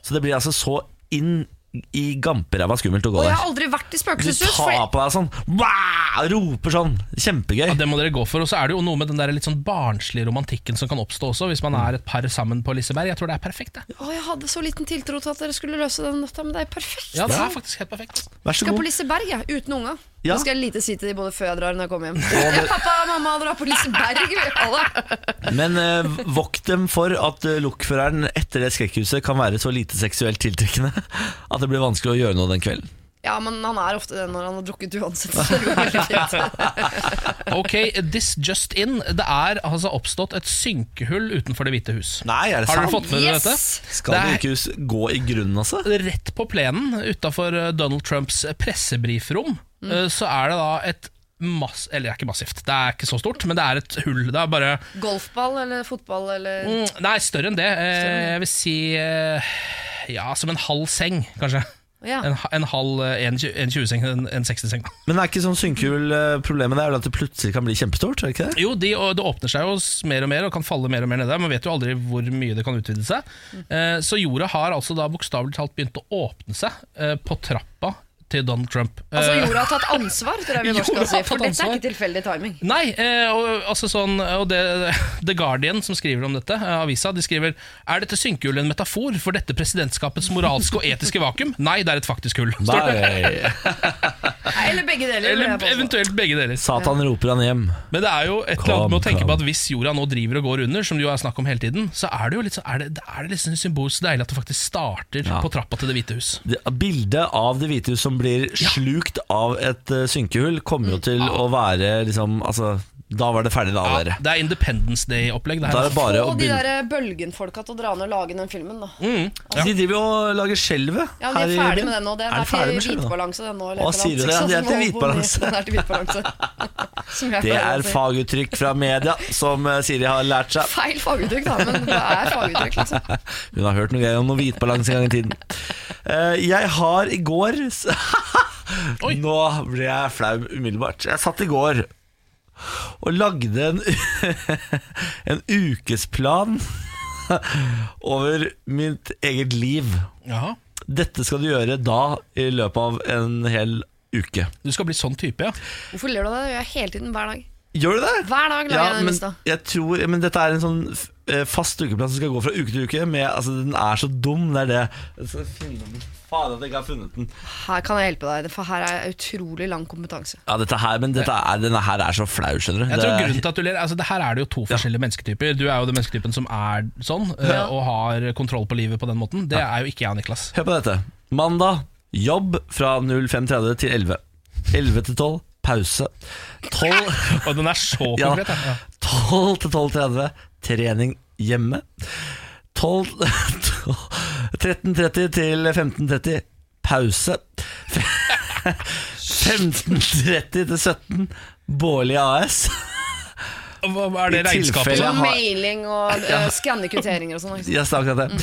Så det blir altså så inn i gamperæva skummelt å gå Og jeg har aldri vært i Du tar på deg sånn Wah! Roper sånn. Kjempegøy. Ja, Det må dere gå for. Og så er det jo noe med den der litt sånn barnslige romantikken som kan oppstå også, hvis man er et par sammen på Liseberg. Jeg tror det er perfekt, det. å, jeg hadde så liten tiltro til at dere skulle løse den nøtta, men det er perfekt. Ja, det er faktisk helt perfekt. Vær så skal på. Liseberg, jeg, uten unga. Ja. Nå skal jeg lite si til de både før jeg drar og når jeg kommer hjem. Det... pappa og mamma drar på Liseberg. Men eh, vokt dem for at uh, lokføreren etter det skrekkhuset kan være så lite seksuelt tiltrekkende [laughs] at det blir vanskelig å gjøre noe den kvelden. Ja, men han er ofte det når han har drukket uansett. [laughs] Ok, this just in. Det er altså oppstått et synkehull utenfor Det hvite hus. Nei, er det Har dere fått med dere dette? Skal Det er- hus gå i grunnen, altså? Rett på plenen utafor Donald Trumps pressebrifrom eh, så er det da et mass... Eller det er ikke massivt, det er ikke så stort, men det er et hull. Det er bare Golfball eller fotball eller mm, Nei, større enn det. Eh, Jeg vil si eh, ja, som en halv seng, kanskje. Ja. En, en halv en, en 20-seng, en, en 60-seng. Men det er ikke sånn synkehull-problemet? Problemet er vel at det plutselig kan bli kjempestort? er det ikke det? Jo, de, det åpner seg jo mer og mer og kan falle mer og mer nede. Man vet jo aldri hvor mye det kan utvide seg. Eh, så jorda har altså da bokstavelig talt begynt å åpne seg eh, på trappa til Donald Trump. Altså Eh, jorda har tatt ansvar, tror jeg vi [laughs] Jorda skal si. For dette er ikke tilfeldig timing. Nei, eh, og, altså sånn, og det, The Guardian som skriver om dette, eh, avisa, de skriver Er dette synkehullet en metafor for dette presidentskapets moralske og etiske vakuum? Nei, det er et faktisk hull. Eller begge deler. Eller eventuelt begge deler. Satan roper han hjem. Men det er jo et eller annet med å tenke kom. på at hvis jorda nå driver og går under, som det jo er snakk om hele tiden, så er det jo litt, sånn- er det, er det sånn symbolsk deilig at det faktisk starter Ja. på trappa til Det hvite hus. Det- Bildet av Det hvite hus som blir slukt av et eh, synkehull, kommer jo til å være liksom Altså, da var det ferdig, da, Ja, dere. det er Independence Day-opplegg. Få Da er det bare å de begynne der Bølgen-folka til å dra ned og lage den filmen, da. mm, ja. De driver jo og lager skjelvet. Ja, de er ferdig med den nå. Den Er er, de til hvitbalanse, den nå. eller Å, et eller sier du annet. det? De er til hvitbalanse. [laughs] Den er til hvitbalanse. [laughs] Som jeg Det pleier å er si. faguttrykk fra media, som eh, Siri har lært seg. Feil faguttrykk, da, men det er faguttrykk, [laughs] liksom. Hun har hørt noe greier om noe hvitbalanse en gang i tiden. Eh, jeg har i går Oi. Nå ble jeg flau umiddelbart. Jeg satt i går og lagde en, [laughs] en ukesplan [laughs] over mitt eget liv. Jaha. Dette skal du gjøre da i løpet av en hel uke. Du skal bli sånn type, ja. Hvorfor ler du av det? Det gjør jeg hele tiden, hver dag. Gjør du det? Hver dag lager Ja, jeg den lista. jeg tror, men dette er en sånn eh, fast ukeplan som skal gå fra uke til uke. Med, altså, den er så dum, det er det. Jeg skal finne den. Faen at jeg ikke har funnet den. Her kan jeg hjelpe deg, for her er utrolig lang kompetanse. Ja, dette her, men dette er, denne her er så flau, skjønner du. Jeg tror grunnen til at du ler altså Her er det jo to forskjellige mennesketyper. Du er jo den mennesketypen som er sånn, ja. og har kontroll på livet på den måten. Det er jo ikke jeg og Niklas. Hør på dette. Mandag jobb fra 05.30 til 11. 11 til 12 pause. 12, Og den er så Ja. konkret. Ja. 12 til 12.30 trening hjemme. 12 13.30 til 15.30 pause. [laughs] 15.30 til 17 Bårli AS. Hva er det regnskapet? har- mailing og uh, skanne kvitteringer og sånn. sa akkurat det.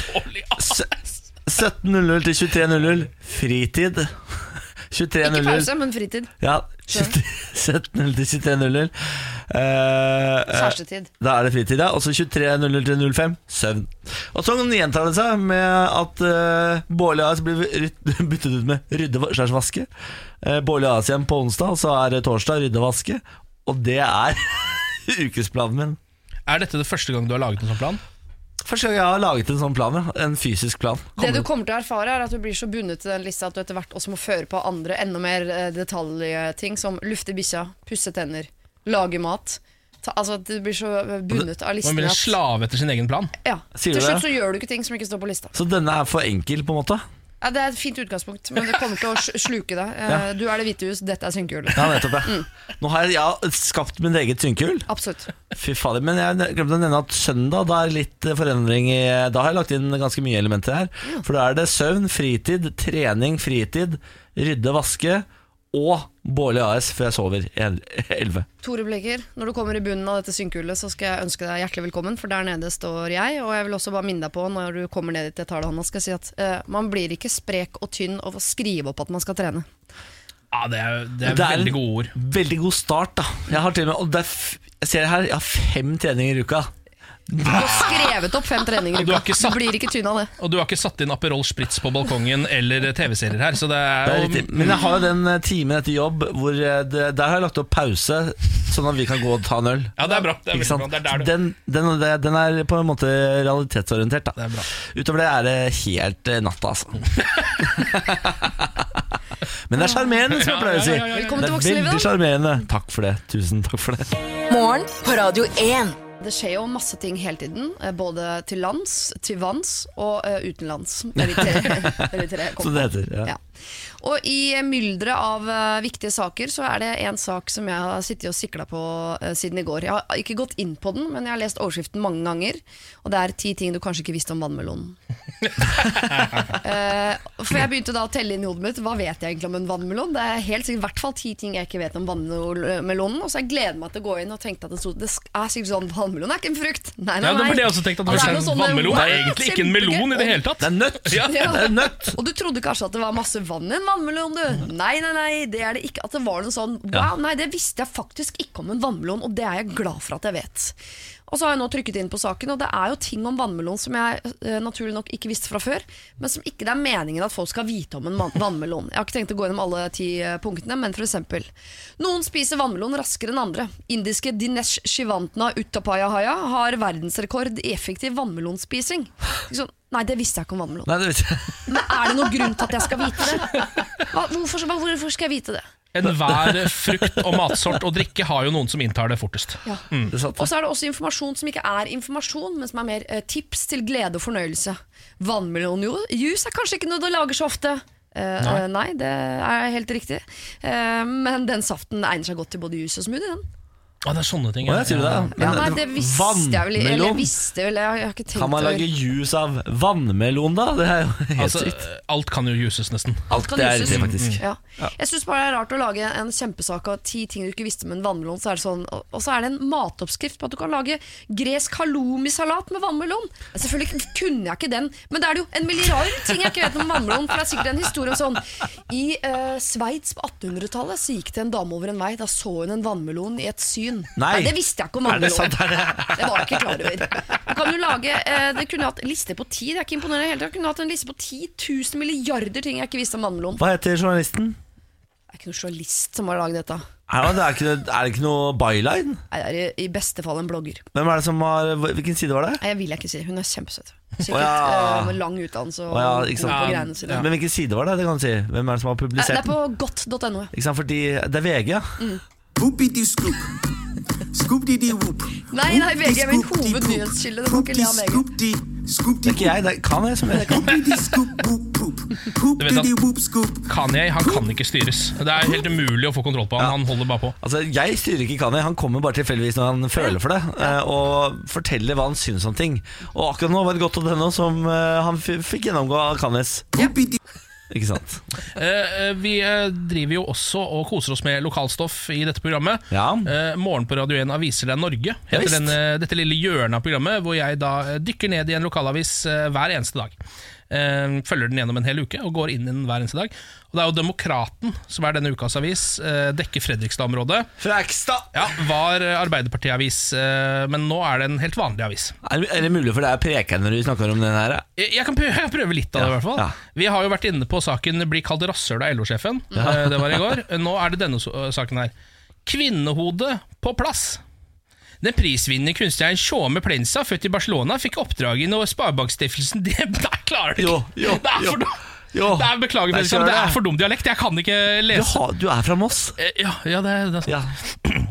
17.00 til 23.00 fritid. 23 Ikke pause, men fritid. Ja, 17.00 til 23.00. Eh, eh, Kjærestetid. da er det fritid, ja. Og så 23.00-05 søvn. Og sånn gjentar det seg med at uh, Bårli AS blir [laughs] byttet ut med rydde slags vaske. Uh, Bårli AS igjen på onsdag, og så er det torsdag rydde vaske. Og det er [laughs] ukesplanen min. Er dette det første gang du har laget en sånn plan? Første gang jeg har laget en sånn plan, ja. En fysisk plan. Det du Kommer- kommer til å erfare, er at du blir så bundet til den lista at du etter hvert også må føre på andre enda mer detaljting, som lufte bikkja, pusse tenner, lage mat. Ta, altså at Du blir så bundet av Man blir en slave etter sin egen plan. ja, Sier Til slutt så gjør du ikke ting som ikke står på lista. Så denne er for enkel, på en måte? Ja, Det er et fint utgangspunkt, men det kommer til å sluke deg. Eh, Ja. Du er Det hvite hus, dette er synkehullet. Ja, nettopp. Ja. Mm. Nå har jeg ja, skapt min eget synkehull. Absolutt. Fy fader, Men jeg glemte å nevne at søndag Da er litt forandring i Da har jeg lagt inn ganske mye elementer her. For da er det søvn, fritid, trening, fritid, rydde, vaske og Bårli AS før jeg sover el- 11. Tore Bleker, når du kommer i bunnen av dette synkehullet, så skal jeg ønske deg hjertelig velkommen, for der nede står jeg. Og jeg vil også bare minne deg på, når du kommer ned dit jeg tar deg i hånda, skal jeg si at uh, man blir ikke sprek og tynn av å skrive opp at man skal trene. Ja, Det er, det er Det er veldig gode ord. Veldig god start, da. Jeg har til og med og det er f Jeg ser her, jeg har fem treninger i uka. Du har skrevet opp fem treninger i Du uka. satt- Du blir ikke tynn av det. Og du har ikke satt inn Aperol Spritz på balkongen eller TV-serier her, så det er, Det er. Men jeg har jo den eh, timen etter jobb hvor eh, det, der har jeg lagt opp pause, sånn at vi kan gå og ta en øl. Ja, det er bra. Det er bra. Det er der du Den, den, den er på en måte realitetsorientert. Da. Det er bra. Utover det er det helt eh, natta, altså. [laughs] Men det er sjarmerende, som jeg pleier å si. Ja, ja, ja, ja, ja. Velkommen Det til er voksenlivet, veldig sjarmerende. Takk for det. Tusen takk for det. Morgen på Radio 1. Det skjer jo masse ting hele tiden, eh, både til lands, til vanns og eh, utenlands. Det er de tre, det de tre jeg det heter. Ja. Ja. Og i mylderet av uh, viktige saker så er det en sak som jeg har sittet og sikla på uh, siden i går. Jeg har ikke gått inn på den, men jeg har lest overskriften mange ganger. Og det er ti ting du kanskje ikke visste om vannmelonen. [laughs] uh, for jeg begynte da å telle inn i hodet mitt hva vet jeg egentlig om en vannmelon. Det er helt sikkert i hvert fall ti ting jeg ikke vet om vannmelonen. Og så jeg gleder meg til å gå inn og tenkte at det, stod, det er sikkert sånn vannmelon er ikke en frukt. Nei, nei, nei. Ja, det også tenkt At det Altså, var er det sånn, vannmelon er egentlig ikke en melon i det hele tatt. Det er nøtt! Ja. Ja. Det er nøtt! Og du trodde kanskje at det var masse vann i en vannmelon, du. Nei, nei, nei, det er det ikke. At det var noe sånn Wow, nei, det visste jeg faktisk ikke om en vannmelon, og det er jeg glad for at jeg vet. Og så har jeg nå trykket inn på saken, og det er jo ting om vannmelon som jeg eh, naturlig nok ikke visste fra før, men som ikke det er meningen at folk skal vite om en vann vannmelon. Jeg har ikke tenkt å gå gjennom alle ti eh, punktene, men eksempel. Noen spiser vannmelon raskere enn andre. Indiske Dinesh Shivantna Uttapayahaya har verdensrekord i effektiv vannmelonspising. Liksom, nei, det visste jeg ikke om vannmelon. Nei, det visste jeg. Men er det noen grunn til at jeg skal vite det? Hva, hvorfor, hva, hvorfor skal jeg vite det? Enhver frukt og matsort og drikke har jo noen som inntar det fortest. Ja. Mm. Og så er det også informasjon som ikke er informasjon, men som er mer eh, tips til glede og fornøyelse. Vannmelonjuice er kanskje ikke noe du lager så ofte. Uh, Nei. Uh, nei, det er helt riktig. Uh, men den saften egner seg godt til både juice og smoothie. Den. Å, det er sånne ting. Å, jeg sier det. Ja. Men Ja, nei, det visste jeg vel. Eller jeg visste vel, jeg, har ikke tenkt Kan man over- lage juice av vannmelon, da? Det er jo helt Altså, sykt. alt kan jo juices, nesten. Alt kan det er juices. riktig, faktisk. Ja. Jeg syns bare det er rart å lage en kjempesak av ti ting du ikke visste om en vannmelon. Så er det sånn, og og så er det en matoppskrift på at du kan lage gresk halloumi-salat med vannmelon. Selvfølgelig kunne jeg ikke den, men det er det jo en milliard ting jeg ikke vet om vannmelon. For det er sikkert en historie om sånn I uh, Sveits på 1800-tallet så gikk det en dame over en vei. Da så hun en vannmelon i et syn. Nei. det visste jeg ikke om det sant? Er det- Det var jeg ikke klar over. Du kan jo lage, eh, det kunne hatt liste på ti. Det er ikke imponerende i det hele tatt. Kunne hatt en liste på 10 000 milliarder ting jeg ikke visste om vannmelon. Hva heter journalisten? Det er ikke noen journalist som har laget dette. Er det, er, ikke, er det ikke noe byline? Nei, det er i, i beste fall en blogger. Hvem er det som har Hvilken side var det? Nei, jeg vil jeg ikke si. Hun er kjempesøt. Sikkert Å ja. eh, med lang utdannelse og Å ja, ikke sant. på greiene sine. Men hvilken side var det? Det kan du si Hvem er det som har Nei, Det publisert er på den? godt.no. Ikke sant, fordi Det er VG, ja. Whoopity scoop. Nei, nei, VG er min hovednyhetskilde. Det må ikke le av VG. Det er ikke jeg, det er- kan jeg som er det. Kanye han kan ikke styres. Det er helt umulig å få kontroll på han. Han holder bare på. Altså, Jeg styrer ikke Kanye, han kommer bare tilfeldigvis når han føler for det. eh, Og forteller hva han syns om ting. Og akkurat nå var det godt henne som eh, han fikk gjennomgå av Kanyes. Whoopity Ikke sant? Eh, eh, vi eh, driver jo også og koser oss med lokalstoff i dette programmet. Ja. Eh, Morgen på Radio 1 Aviser deg Norge heter visst. denne, dette lille hjørnet av programmet, hvor jeg da eh, dykker ned i en lokalavis hver eneste dag. Eh, følger den gjennom en hel uke og går inn i den hver eneste dag. Og Det er jo Demokraten som er denne ukas avis. eh, dekker Fredrikstad-området. Frekstad! Ja, Var Arbeiderparti-avis, eh, men nå er det en helt vanlig avis. Er, er det mulig for deg å preke når du snakker om den her? Jeg jeg kan prøve, jeg kan prøve litt av det. i hvert fall ja. Vi har jo vært inne på saken 'Bli kalt rasshøl av LO-sjefen'. Eh, Det var i går. Nå er det denne so- saken her. Kvinnehode på plass. Den prisvinnende kunstneren Tjåme Plensa, født i Barcelona, fikk oppdraget når Sparebankstiftelsen [laughs] det, Der klarer du ikke! Jo, jo, det er for! Jo. Det er, beklager, det er for dum dialekt. Jeg kan ikke Du, lese. har, du er fra Moss? Eh, Ja, ja, det, det, Ja. [clears throat]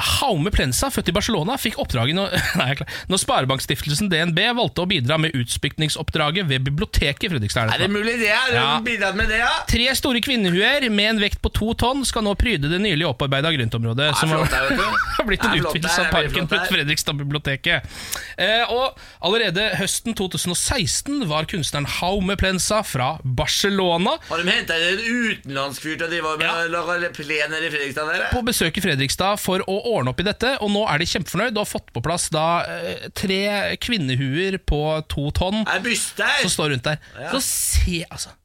Jaume Plensa, født i Barcelona, fikk oppdraget når, [laughs] nei, når Sparebankstiftelsen DNB valgte å bidra med utspykningsoppdraget ved biblioteket i Fredrikstad. Er det mulig det? Har Ja. bidratt med det, ja? Tre store kvinnehuer med en vekt på to tonn skal nå pryde det nylig opparbeida grøntområdet. Som [laughs] har, blitt en utvidelse av parken rundt. Fredrikstad-biblioteket. Eh, og allerede høsten 2016 var kunstneren Haume Plensa fra Barcelona Har de henta en utenlandsk fyr til å drive med lage plener i Fredrikstad? Der? på besøk i Fredrikstad for å ordne opp i dette, og nå er de kjempefornøyd og har fått på plass da eh, tre kvinnehuer på to tonn som står rundt der. Ja. Så se, altså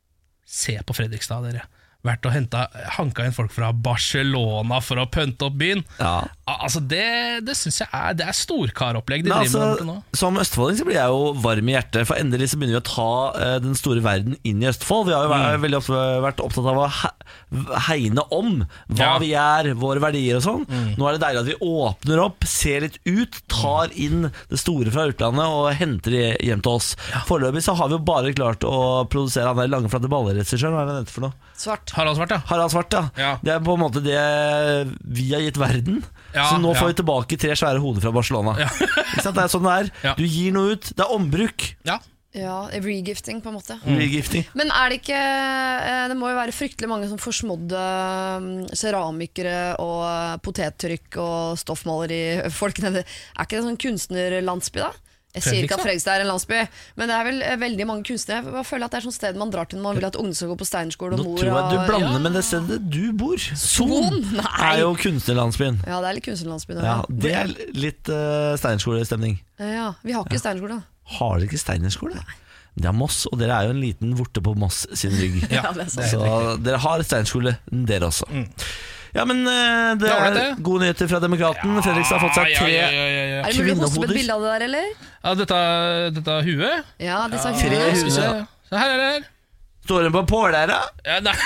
Se på Fredrikstad, dere. Vært og henta, hanka inn folk fra Barcelona for å pønte opp byen. Ja. Altså Det, det syns jeg er Det er storkaropplegg de Men driver altså, med nå. som østfolding så blir jeg jo varm i hjertet, for endelig så begynner vi å ta uh, den store verden inn i Østfold. Vi har jo Mm. veldig ofte vært opptatt av å he hegne om hva Ja. vi er, våre verdier og sånn. Nå er det deilig at vi åpner opp, ser litt ut, tar inn det store fra utlandet og henter det hjem til oss. Foreløpig så har vi jo bare klart å produsere han der Langflate balleregissøren, Hva er det han heter for noe? Svart. Harald Svart, ja. Harald Svart, ja. Ja. Det er på en måte det vi har gitt verden. Ja, så nå får vi tilbake tre svære hoder fra Barcelona. [laughs] Ikke sant? Det er sånn det er. Ja. Du gir noe ut. Det er ombruk. ja. Ja, regifting, på en måte. Regifting. Men er det ikke eh, Det må jo være fryktelig mange som forsmådde mm, keramikere og eh, potettrykk og stoffmalerifolk nede. Er ikke det en sånn kunstnerlandsby, da? Jeg sier ikke at Fredrikstad er en landsby, men det er vel eh, veldig mange kunstnere. Jeg føler at det er sånn sted man drar til når man vil at ungene skal gå på Steinerskole. Nå og mor tror jeg du blander blander med det stedet du bor. Son er jo kunstnerlandsbyen. Ja, det er litt kunstnerlandsbyen. nå, Ja, det er litt uh, Steinerskolestemning. ja, vi har ikke Steinerskole. Har dere ikke Steinerskole? Det er Moss, og dere er jo en liten vorte på Moss sin rygg. [laughs] Ja, det er sant. Så dere har Steinerskole, dere også. Ja, men eh, det Ja, er det. gode nyheter fra Demokraten. Fredrikstad har fått seg Ja, tre ja, ja, ja, ja. Er det mulig å poste opp Kvinnehoder. et bilde av det der, eller? ja dette, dette huet Ja, disse Tre huet. Skal vi se. Se her er det her. Står den på pålæra? Ja, nei. [laughs]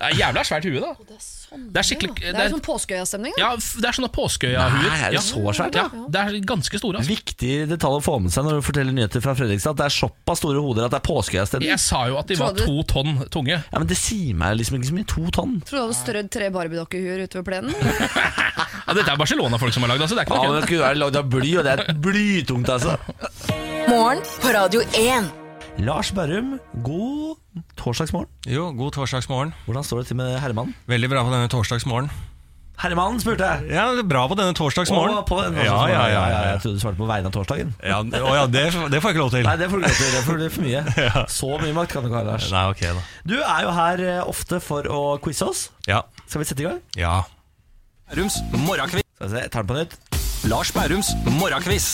Det er jævla svært hue, da. Det er sånn, Det er skikkelig- ja. det Det er- er sånn påskeøyastemning? Ja, Det er sånne påskeøya-huer. Er det så svært, Ja, ja? det er ganske store. Altså. Viktig detalj å få med seg når du forteller nyheter fra Fredrikstad. At det er såpass store hoder at det er påskeøyastemning. Jeg sa jo at de var to tonn tunge. Ja, men det sier meg liksom ikke så mye. To tonn. Tror du hadde strødd tre barbiedokkhuer utover plenen? [laughs] Ja, Dette er Barcelona-folk som har lagd altså. Det er ikke Ja, noe men kødd. det er være lagd av bly, og det er blytungt, altså. Morgen på Radio 1. Lars Berrum, god torsdagsmorgen. Jo, god torsdagsmorgen. Hvordan står det til med Herman? Veldig bra på denne torsdagsmorgen. Herman, spurte jeg. Ja, bra på denne torsdagsmorgen. Å, på denne ja, ja, ja, ja, Jeg trodde du svarte på vegne av torsdagen. ja. Å, ja det, det får jeg ikke lov til. Nei, det får du ikke lov til. Det får du for mye. [laughs] Så mye makt kan du ikke ha, Lars. Nei, ok da. Du er jo her eh, ofte for å quize oss. Ja. Skal vi sette i gang? ja. Bærums morgenkviss. Skal vi se, jeg tar den på nytt. Lars Bærums morgenkviss.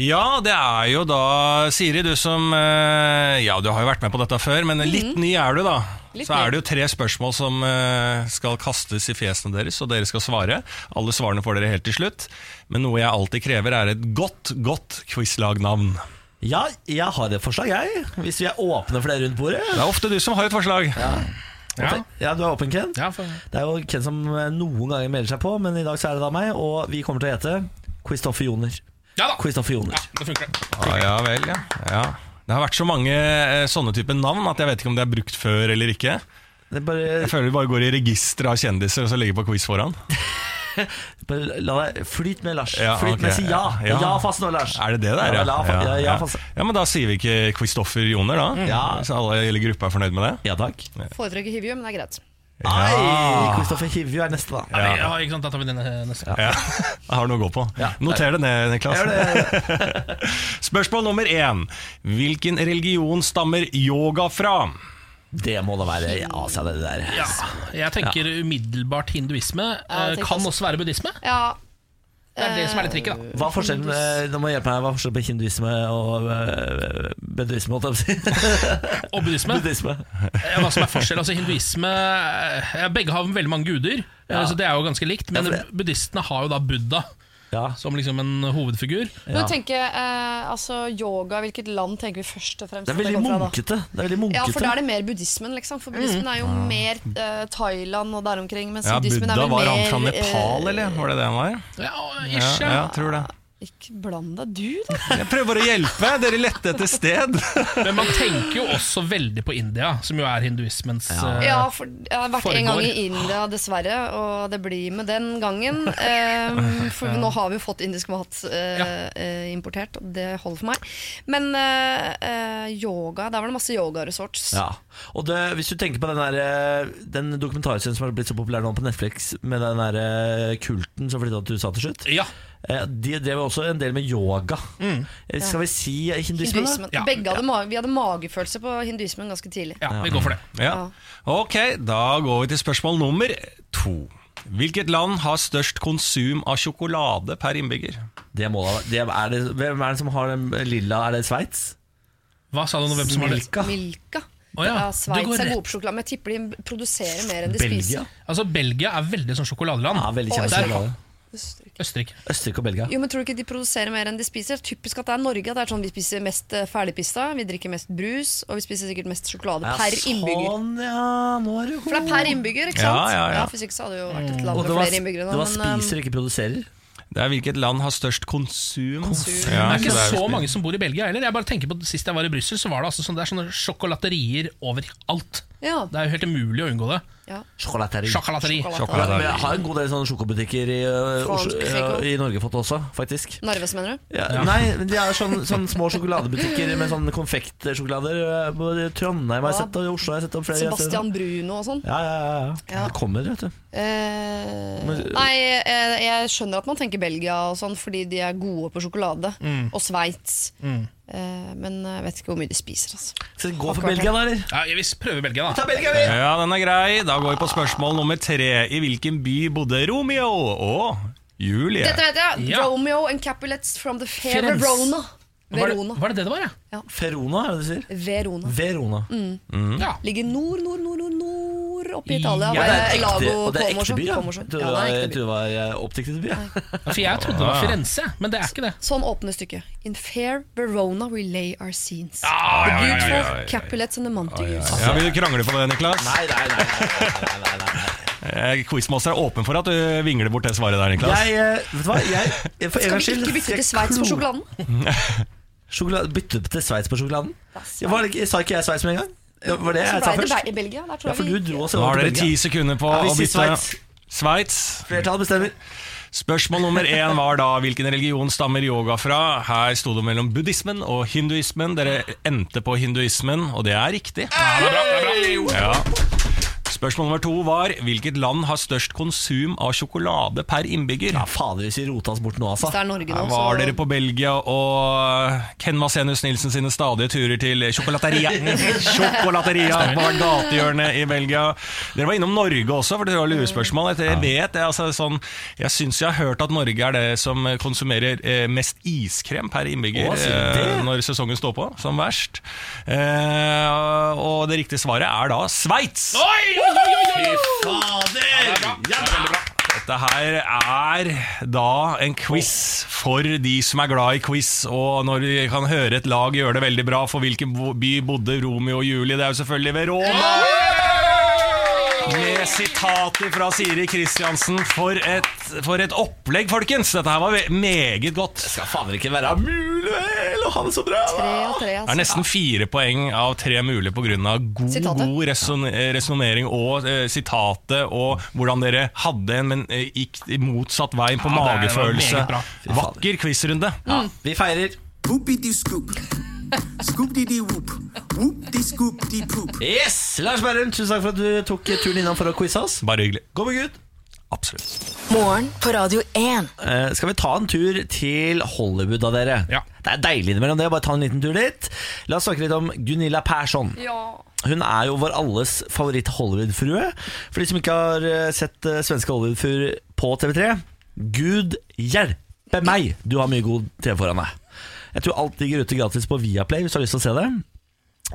Ja, det er jo da Siri, du som eh, Ja, du har jo vært med på dette før, men litt ny er du, da. Litt Så er det jo tre spørsmål som eh, skal kastes i fjesene deres, og dere skal svare. Alle svarene får dere helt til slutt. Men noe jeg alltid krever, er et godt, godt quizlagnavn. Ja, jeg har et forslag, jeg. Hvis vi er åpne for det rundt bordet. Det er ofte du som har et forslag. Ja. Ja, du er åpen, Ken. Ja, for, Det er jo Ken som eh, noen ganger melder seg på, men i dag så er det da meg, og vi kommer til å hete Christoffer Joner. Ja da. Kristoffer Joner. Ja, det funker. det. Ah, ja vel, ja. ja. Det har vært så mange eh, sånne typer navn at jeg vet ikke om det er brukt før eller ikke. Det bare, Jeg føler vi bare går i registeret av kjendiser og så legger på quiz foran. [laughs] bare la deg flyt med, Lars. Ja, flyt okay, med, si ja. Ja, Ja. fast nå, Lars. Er det det der, Ja, la, ja, ja, ja. ja, men da sier vi ikke Kristoffer Joner, da. Ja. Så alle i hele gruppa er fornøyd med det. Ja takk. Foretrekker Hivju, men det er greit. Nei, Kristoffer Hivju er neste, da. Ja. Ja, ikke sant, Da tar vi den neste. Ja. Jeg har noe å gå på. Ja. Noter det ned, Niklas. [laughs] Spørsmål nummer én. Hvilken religion stammer yoga fra? Det må da være Asia, det der. Ja, jeg tenker umiddelbart hinduisme. Jeg Eh, tenker kan også- også være buddhisme. Ja, Det er det som er litt trikket, da. Hva er forskjellen eh, Nå må hjelpe meg, hva er forskjellen på hinduisme og buddhisme? beduisme? holdt jeg på å si? [laughs] Og buddhisme. Buddhisme. Ja, hva som er forskjell? Altså Hinduisme eh, Begge har veldig mange guder, Ja. eh, så det er jo ganske likt. Men Ja, for det- buddhistene har jo da Buddha Ja. som liksom en hovedfigur. Men tenker, eh, altså yoga, hvilket land tenker vi først og fremst Det er veldig munkete. Det er veldig Ja, for da er det mer buddhismen, liksom. For buddhismen er jo mer eh, Thailand og der omkring. Mens Ja, buddhismen Buddha er vel var mer han fra eh, Nepal, eller? Var det det han var? Ja, ikke ish, ja. ja, tror det. Ikke bland deg, du, da. Jeg prøver å hjelpe. Dere lette etter sted. Men man tenker jo også veldig på India, som jo er hinduismens foregår Ja, for jeg har vært en gang i India, dessverre, og det blir med den gangen. Ehm, for nå har vi jo fått indisk mat eh, Ja. eh, importert, og det holder for meg. Men eh, eh, yoga Der var det masse yogaresorts. Ja. Og det, hvis du tenker på den, der, eh, den dokumentarserien som har blitt så populær nå på Netflix, med den der eh, kulten som flytta til USA til slutt Ja. Eh, De drev også en del med yoga. Mm. Skal vi si hinduismen? Hinduismen. Ja, Begge hadde ja. vi hadde magefølelse på hinduismen ganske tidlig. ja, vi går for det. Ja. Ok, da går vi til spørsmål nummer to. Hvilket land har størst konsum av sjokolade per innbygger? Det må da det er det, Hvem er det som har den lilla? Er det Sveits? Hva sa du nå? Hvem som har det? Milka? Milka. Oh, ja, Sveits er god gode på sjokolade, men jeg tipper de produserer mer enn de Belgia? spiser. Altså, Belgia er veldig sånn sjokoladeland. Ja, veldig Og kjent sjokolade. Østerrike. Østerrike og Belgia. Jo, men Tror du ikke de produserer mer enn de spiser? Typisk at det er Norge. at det er sånn Vi spiser mest eh, ferdigpista, vi drikker mest brus, og vi spiser sikkert mest sjokolade Ja, per innbygger. Sånn, ja, nå er det. For det er per innbygger, ikke Ja, sant? ja, ja. Hvis ikke så hadde det jo vært et land med flere innbyggere. det var men, um, spiser, ikke produserer. Det er hvilket land har størst konsum. Konsum. Ja, Det er ikke så så mange som bor i Belgia heller. Jeg bare tenker på Sist jeg var i Brussel, så var det altså sånn, det er sånne sjokolaterier overalt. ja, Det er jo helt umulig å unngå det. Ja. Sjokolateri. Sjokolateri. Sjokolateri. Ja, har en god del sånne sjokobutikker i, øh, i Norge fått også, faktisk. Narves, mener du? Ja, Nei, de er sånne, sånne, små sjokoladebutikker med sånne konfektsjokolader. Både Trondheim har jeg sett, og i Oslo har jeg sett. Flere. Sebastian Bruno og sånn. Ja, ja, ja. Det kommer, vet du. Eh, nei, jeg, jeg skjønner at man tenker Belgia og sånn fordi de er gode på sjokolade. Mm. Og Sveits. Eh, men jeg vet ikke hvor mye de spiser. Altså. Så gå for Belgia, da, eller? Ja, jeg prøver prøve Belgia, da. Ta Belgia, vi! Ja, den er grei. Da går vi på spørsmål nummer tre. I hvilken by bodde Romeo og Julie? Dette vet jeg! Ja. Romeo and Capulets from the fair Firenze. Verona. Var det, Verona. var det det det var, ja? Ferona, er det du sier? Verona. Verona. ja. Ligger nord, nord, nord, nord, nord oppe i Italia. Ja, det er ekte, Lago og det er ekte by, ja. Jeg trodde Ja, det var, by. trodde det var oppdiktet by. ja. For jeg trodde det var Firenze, men det er ikke det. Sånn åpner stykket. In fair Verona we lay our scenes. the ja, ja, beautiful. Capulets and the Montagues. Ja, Vil du krangle på det, Niklas? Nei, nei, nei. nei, nei, nei, nei. Eh, Quizmaster er åpen for at du vingler bort det svaret der, Niklas. Jeg, vet du hva? Jeg, for Skal vi skyld ikke [laughs] bytte til Sveits på sjokoladen? Sjokolade, bytte til Sveits på sjokoladen? Var sa ikke jeg Sveits med en gang? Det var det jeg sa det først? Be- Belgia. Der tror Ja, for du dro oss Da har dere ti sekunder på Ja, å bytte. Sveits. Sveits. Flertall bestemmer. Spørsmål nummer én var da hvilken religion stammer yoga fra. Her sto det mellom buddhismen og hinduismen. Dere endte på hinduismen, og det er riktig. Ja, det er bra, det er bra. Ja. Spørsmål nummer to var hvilket land har størst konsum av sjokolade per innbygger. Ja, fader, hvis vi rota oss bort nå, altså. Hvis det er Norge nå, Her var dere på Belgia og Ken Masenus Nilsen sine stadige turer til sjokolateria. sjokolateria [laughs] på hvert gatehjørne i Belgia. Dere var innom Norge også, for det var lurespørsmål. Jeg vet, jeg, altså, sånn, jeg syns jeg har hørt at Norge er det som konsumerer eh, mest iskrem per innbygger Å, sier du det? eh, når sesongen står på, som verst. Eh, og det riktige svaret er da Sveits! Fy fader! Ja, da! Dette her er da en quiz for de som er glad i quiz, og når vi kan høre et lag gjøre det veldig bra, for hvilken by bodde Romeo og Julie? Det er jo selvfølgelig Verona! Med sitater fra Siri Kristiansen. For et, for et opplegg, folkens! Dette her var meget godt. Det Skal fader ikke være mulig å ha det så bra! av. Det er Altså. nesten fire poeng av tre mulige pga. god, Sitatet. god reson resonnering og eh, sitatet, og hvordan dere hadde en, men uh, gikk i motsatt vei på Ja, magefølelse. Vakker quizrunde. Ja, vi feirer. Poopity scoop. Scoop dee dee whoop. Whoop dee scoop dee poop. Yes! Lars Berrum, tusen takk for at du tok turen innom for å quize oss. Bare hyggelig. Gå med Gud. Absolutt. Morgen på Radio 1. Eh, skal vi ta en tur til Hollywood av dere? Ja. Det er deilig innimellom det, bare ta en liten tur dit. La oss snakke litt om Gunilla Persson. Ja. Hun er jo vår alles favoritt Hollywood-frue. For de som ikke har eh, sett eh, svenske Hollywood-fruer på TV3, gud hjelpe meg, du har mye god TV foran deg. Jeg tror alt ligger ute gratis på Viaplay hvis du har lyst til å se det.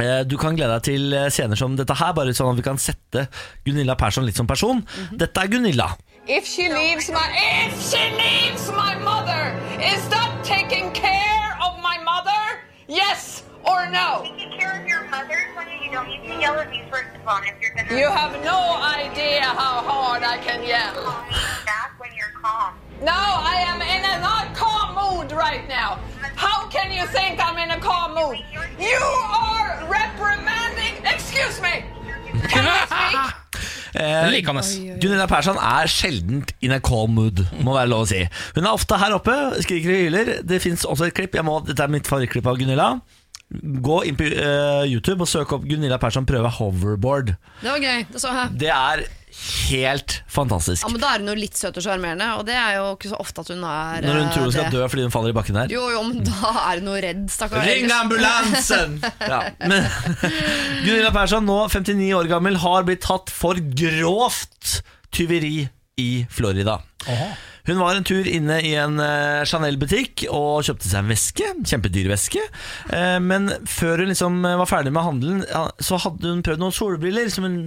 Eh, Du kan glede deg til eh, scener som dette her, bare sånn at vi kan sette Gunilla Persson litt som person. Dette er Gunilla. If she leaves my if she leaves my mother, is that taking care of my mother? Yes or no? Taking care of your mother, Sonia, you don't need to yell at me first of all. If you're gonna You have no idea how hard I can yell. call me back when you're calm. No, I am in a not calm mood right now. How can you think I'm in a calm mood? You are reprimanding. Excuse me. Can I speak? [laughs] Eh, Likende. Gunilla Persson er sjeldent in a calm mood, må være lov å si. Hun er ofte her oppe, skriker og hyler. Det fins også et klipp, jeg må, dette er mitt favorittklipp av Gunilla. Gå inn på uh, YouTube og søk opp Gunilla Persson prøve hoverboard. Det var gøy. Det så jeg. Det er helt fantastisk. Ja, men Da er hun jo litt søt og sjarmerende, og det er jo ikke så ofte at hun er Når hun eh, tror hun skal det. dø fordi hun faller i bakken her. Jo, jo, men da er hun jo redd, stakkar. Ring ambulansen! [laughs] ja, men [laughs] Gunilla Persson, nå 59 år gammel, har blitt tatt for grovt tyveri i Florida. Hun var en tur inne i en eh, Chanel-butikk og kjøpte seg en veske. Kjempedyr veske. Eh, men før hun liksom eh, var ferdig med handelen, så hadde hun prøvd noen solbriller som hun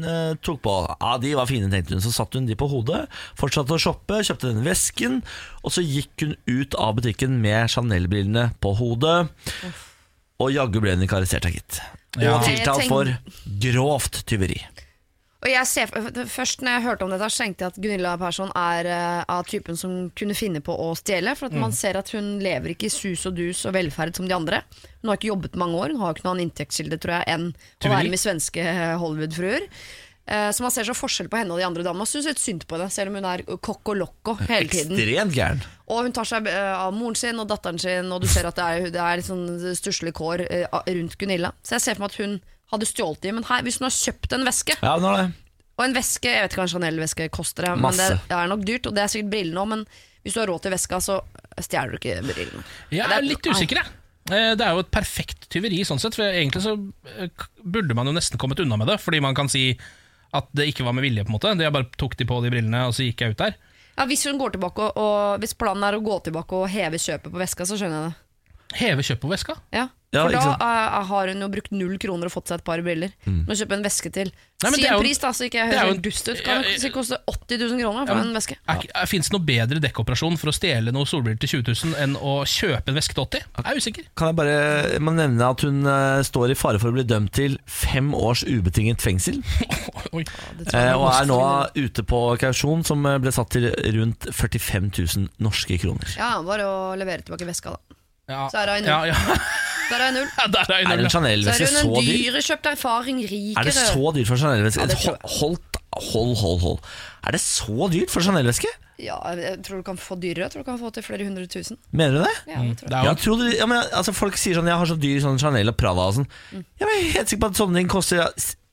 tok på. Ja, De var fine, tenkte hun. Så satte hun de på hodet, fortsatte å shoppe, kjøpte den vesken, og så gikk hun ut av butikken med Chanel-brillene på hodet. Og jaggu ble hun arrestert, da, gitt. Ja. Og tiltalt for grovt tyveri. Og jeg ser, først når jeg hørte om dette, så tenkte jeg at Gunilla Persson er uh, av typen som kunne finne på å stjele. For at man ser at hun lever ikke i sus og dus og velferd som de andre. Hun har ikke jobbet mange år, hun har ikke noen annen inntektskilde tror jeg, enn å være med svenske Hollywood-fruer. Uh, Så man ser så forskjell på henne og de andre damene. Man syns litt synd på henne, selv om hun er kokk og lokko hele tiden. Ekstremt gæren. Og hun tar seg eh, av moren sin og datteren sin, og du ser at det er, det er litt sånn stusslige kår eh, rundt Gunilla. Så jeg ser for meg at hun hadde stjålet dem. Men her, hvis hun har kjøpt en veske, Ja, nå er det. og en veske, jeg vet ikke hva en Chanel-veske koster, det, men Masse. det er nok dyrt, og det er sikkert brillene òg, men hvis du har råd til veska, så stjeler du ikke brillene. Jeg Det er litt usikker, jeg. Eh, Det er jo et perfekt tyveri, sånn sett. For egentlig så eh, k- burde man jo nesten kommet unna med det, fordi man kan si at det ikke var med vilje. på en måte Jeg bare tok de på de brillene, og så gikk jeg ut der. Ja, hvis hun går tilbake og, og Hvis planen er å gå tilbake og heve kjøpet på veska, så skjønner jeg det. Heve kjøpet på veska. Ja. Ja, For da eh, har hun jo brukt null kroner og fått seg et par briller. Må kjøpe en veske til. Nei, si er en jo- pris, da, så ikke jeg det er høres helt dust ut. Kan det koste 80 000 kroner for Ja, men- en veske? Fins det noe bedre dekkoperasjon for å stjele noen solbriller til 20 000 enn å kjøpe en veske til 80 Jeg er usikker. Kan jeg bare må nevne at hun uh, står i fare for å bli dømt til fem års ubetinget fengsel. [laughs] Oi. Eh, og er nå ute på kausjon, som ble satt til rundt 45 000 norske kroner. Ja, bare å levere tilbake veska, da. Ja. Så er det inne. ja, ja. Der er null. Ja, Der er Er jeg en null. er Chanel-veske hun så en dyr? dyrekjøpt erfaring rikere. Er det så dyrt for Chanel-veske? Ja, jeg. Hold, hold, hold, hold. Er det så dyrt for Chanel-veske? Ja, jeg tror du kan få dyrere. Jeg tror du kan få til flere hundre tusen. Mener du det? Ja, jeg tror jeg. Det Jeg tror det, ja, men, altså, folk sier sånn Jeg har så dyr sånn Chanel og Prada og sånn. Mm. Jeg er helt sikker på at sånne ting koster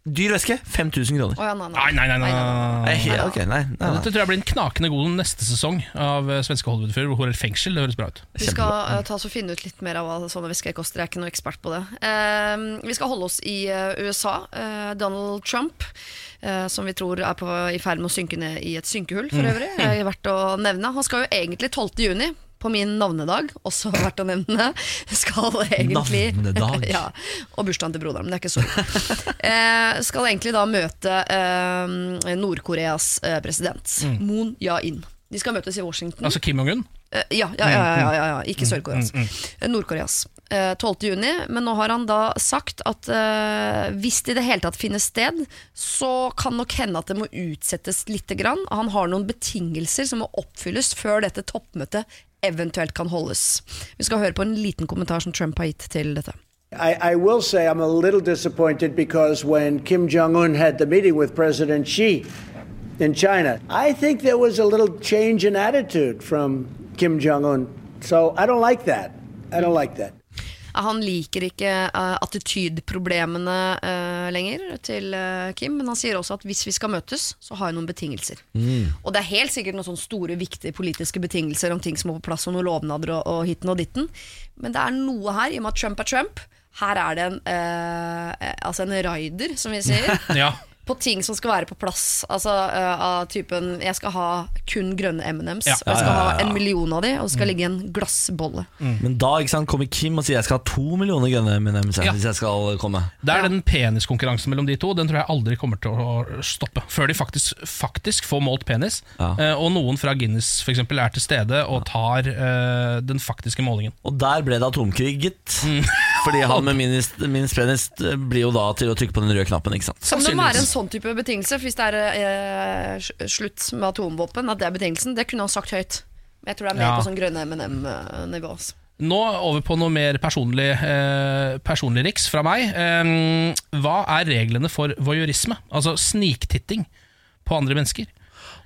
Dyr veske 5000 kroner. Å, ja, nei, Nei, nei, nei. nei, nei. Nei, he- ok, nei, nei, nei. Dette tror jeg blir en knakende god neste sesong av eh, svenske Hollywood-fyrer hvor er fengsel. Det høres bra ut. Vi skal eh, ta oss og finne ut litt mer av hva sånne væsker koster. Jeg er ikke noe ekspert på det. Eh, vi skal holde oss i eh, USA. Eh, Donald Trump, eh, som vi tror er på, i ferd med å synke ned i et synkehull, for øvrig. er verdt å nevne. Han skal jo egentlig 12. juni. På min navnedag, også verdt å nevne, skal egentlig Navnedag? [laughs] ja, Og bursdagen til broderen, men det er ikke så eh, skal egentlig da møte eh, Nord-Koreas eh, president, Moon Jae-in. De skal møtes i Washington. Altså Kim Jong-un. Eh, Ja, ja, ja, ja, ja, ja. ikke Sør-Koreas. Eh, Nord-Koreas. Eh, 12. juni, men nå har han da sagt at uh, hvis det i det hele tatt finnes sted, så kan nok hende at det må utsettes lite grann. Han har noen betingelser som må oppfylles før dette toppmøtet eventuelt kan holdes. Vi skal høre på en liten kommentar som Trump har gitt til dette. I, I will say I'm a little disappointed because when Kim Jong un had the meeting with President Xi in China, I think there was a little change in attitude from Kim Jong un. So I don't like that. I don't like that. Han liker ikke uh, attitydproblemene uh, lenger til uh, Kim, men han sier også at hvis vi skal møtes, så har jeg noen betingelser. Og det er helt sikkert noen sånne store, viktige politiske betingelser om ting som må på plass, og noen lovnader og, og hitten og ditten. Men det er noe her, i og med at Trump er Trump. Her er det en, eh, altså en raider, som vi sier. [laughs] Ja. På ting som skal være på plass. Altså uh, av typen Jeg skal ha kun grønne M&M's. Ja. Og jeg skal Ja, ja, ja, ha en million av de, og det skal ligge i en glassbolle. Men da ikke sant, kommer Kim og sier jeg skal ha to millioner grønne M&M's Ja. hvis jeg skal komme. Det er den peniskonkurransen mellom de to. Den tror jeg aldri kommer til å stoppe. Før de faktisk, faktisk får målt penis. Ja. Eh, og noen fra Guinness for eksempel, er til stede og tar uh, den faktiske målingen. Og der ble det atomkrig, gitt. Fordi han med minst, minst penis blir jo da til å trykke på den røde knappen. ikke sant? Som det være en. Sånn type betingelse? Hvis det er eh, slutt med atomvåpen, at det er betingelsen, det kunne han sagt høyt. Men jeg tror det er mer Ja. på sånn grønne M&M-nivå. altså. Nå over på noe mer personlig, eh, personlig riks fra meg. Eh, hva er reglene for voyeurisme? Altså sniktitting på andre mennesker.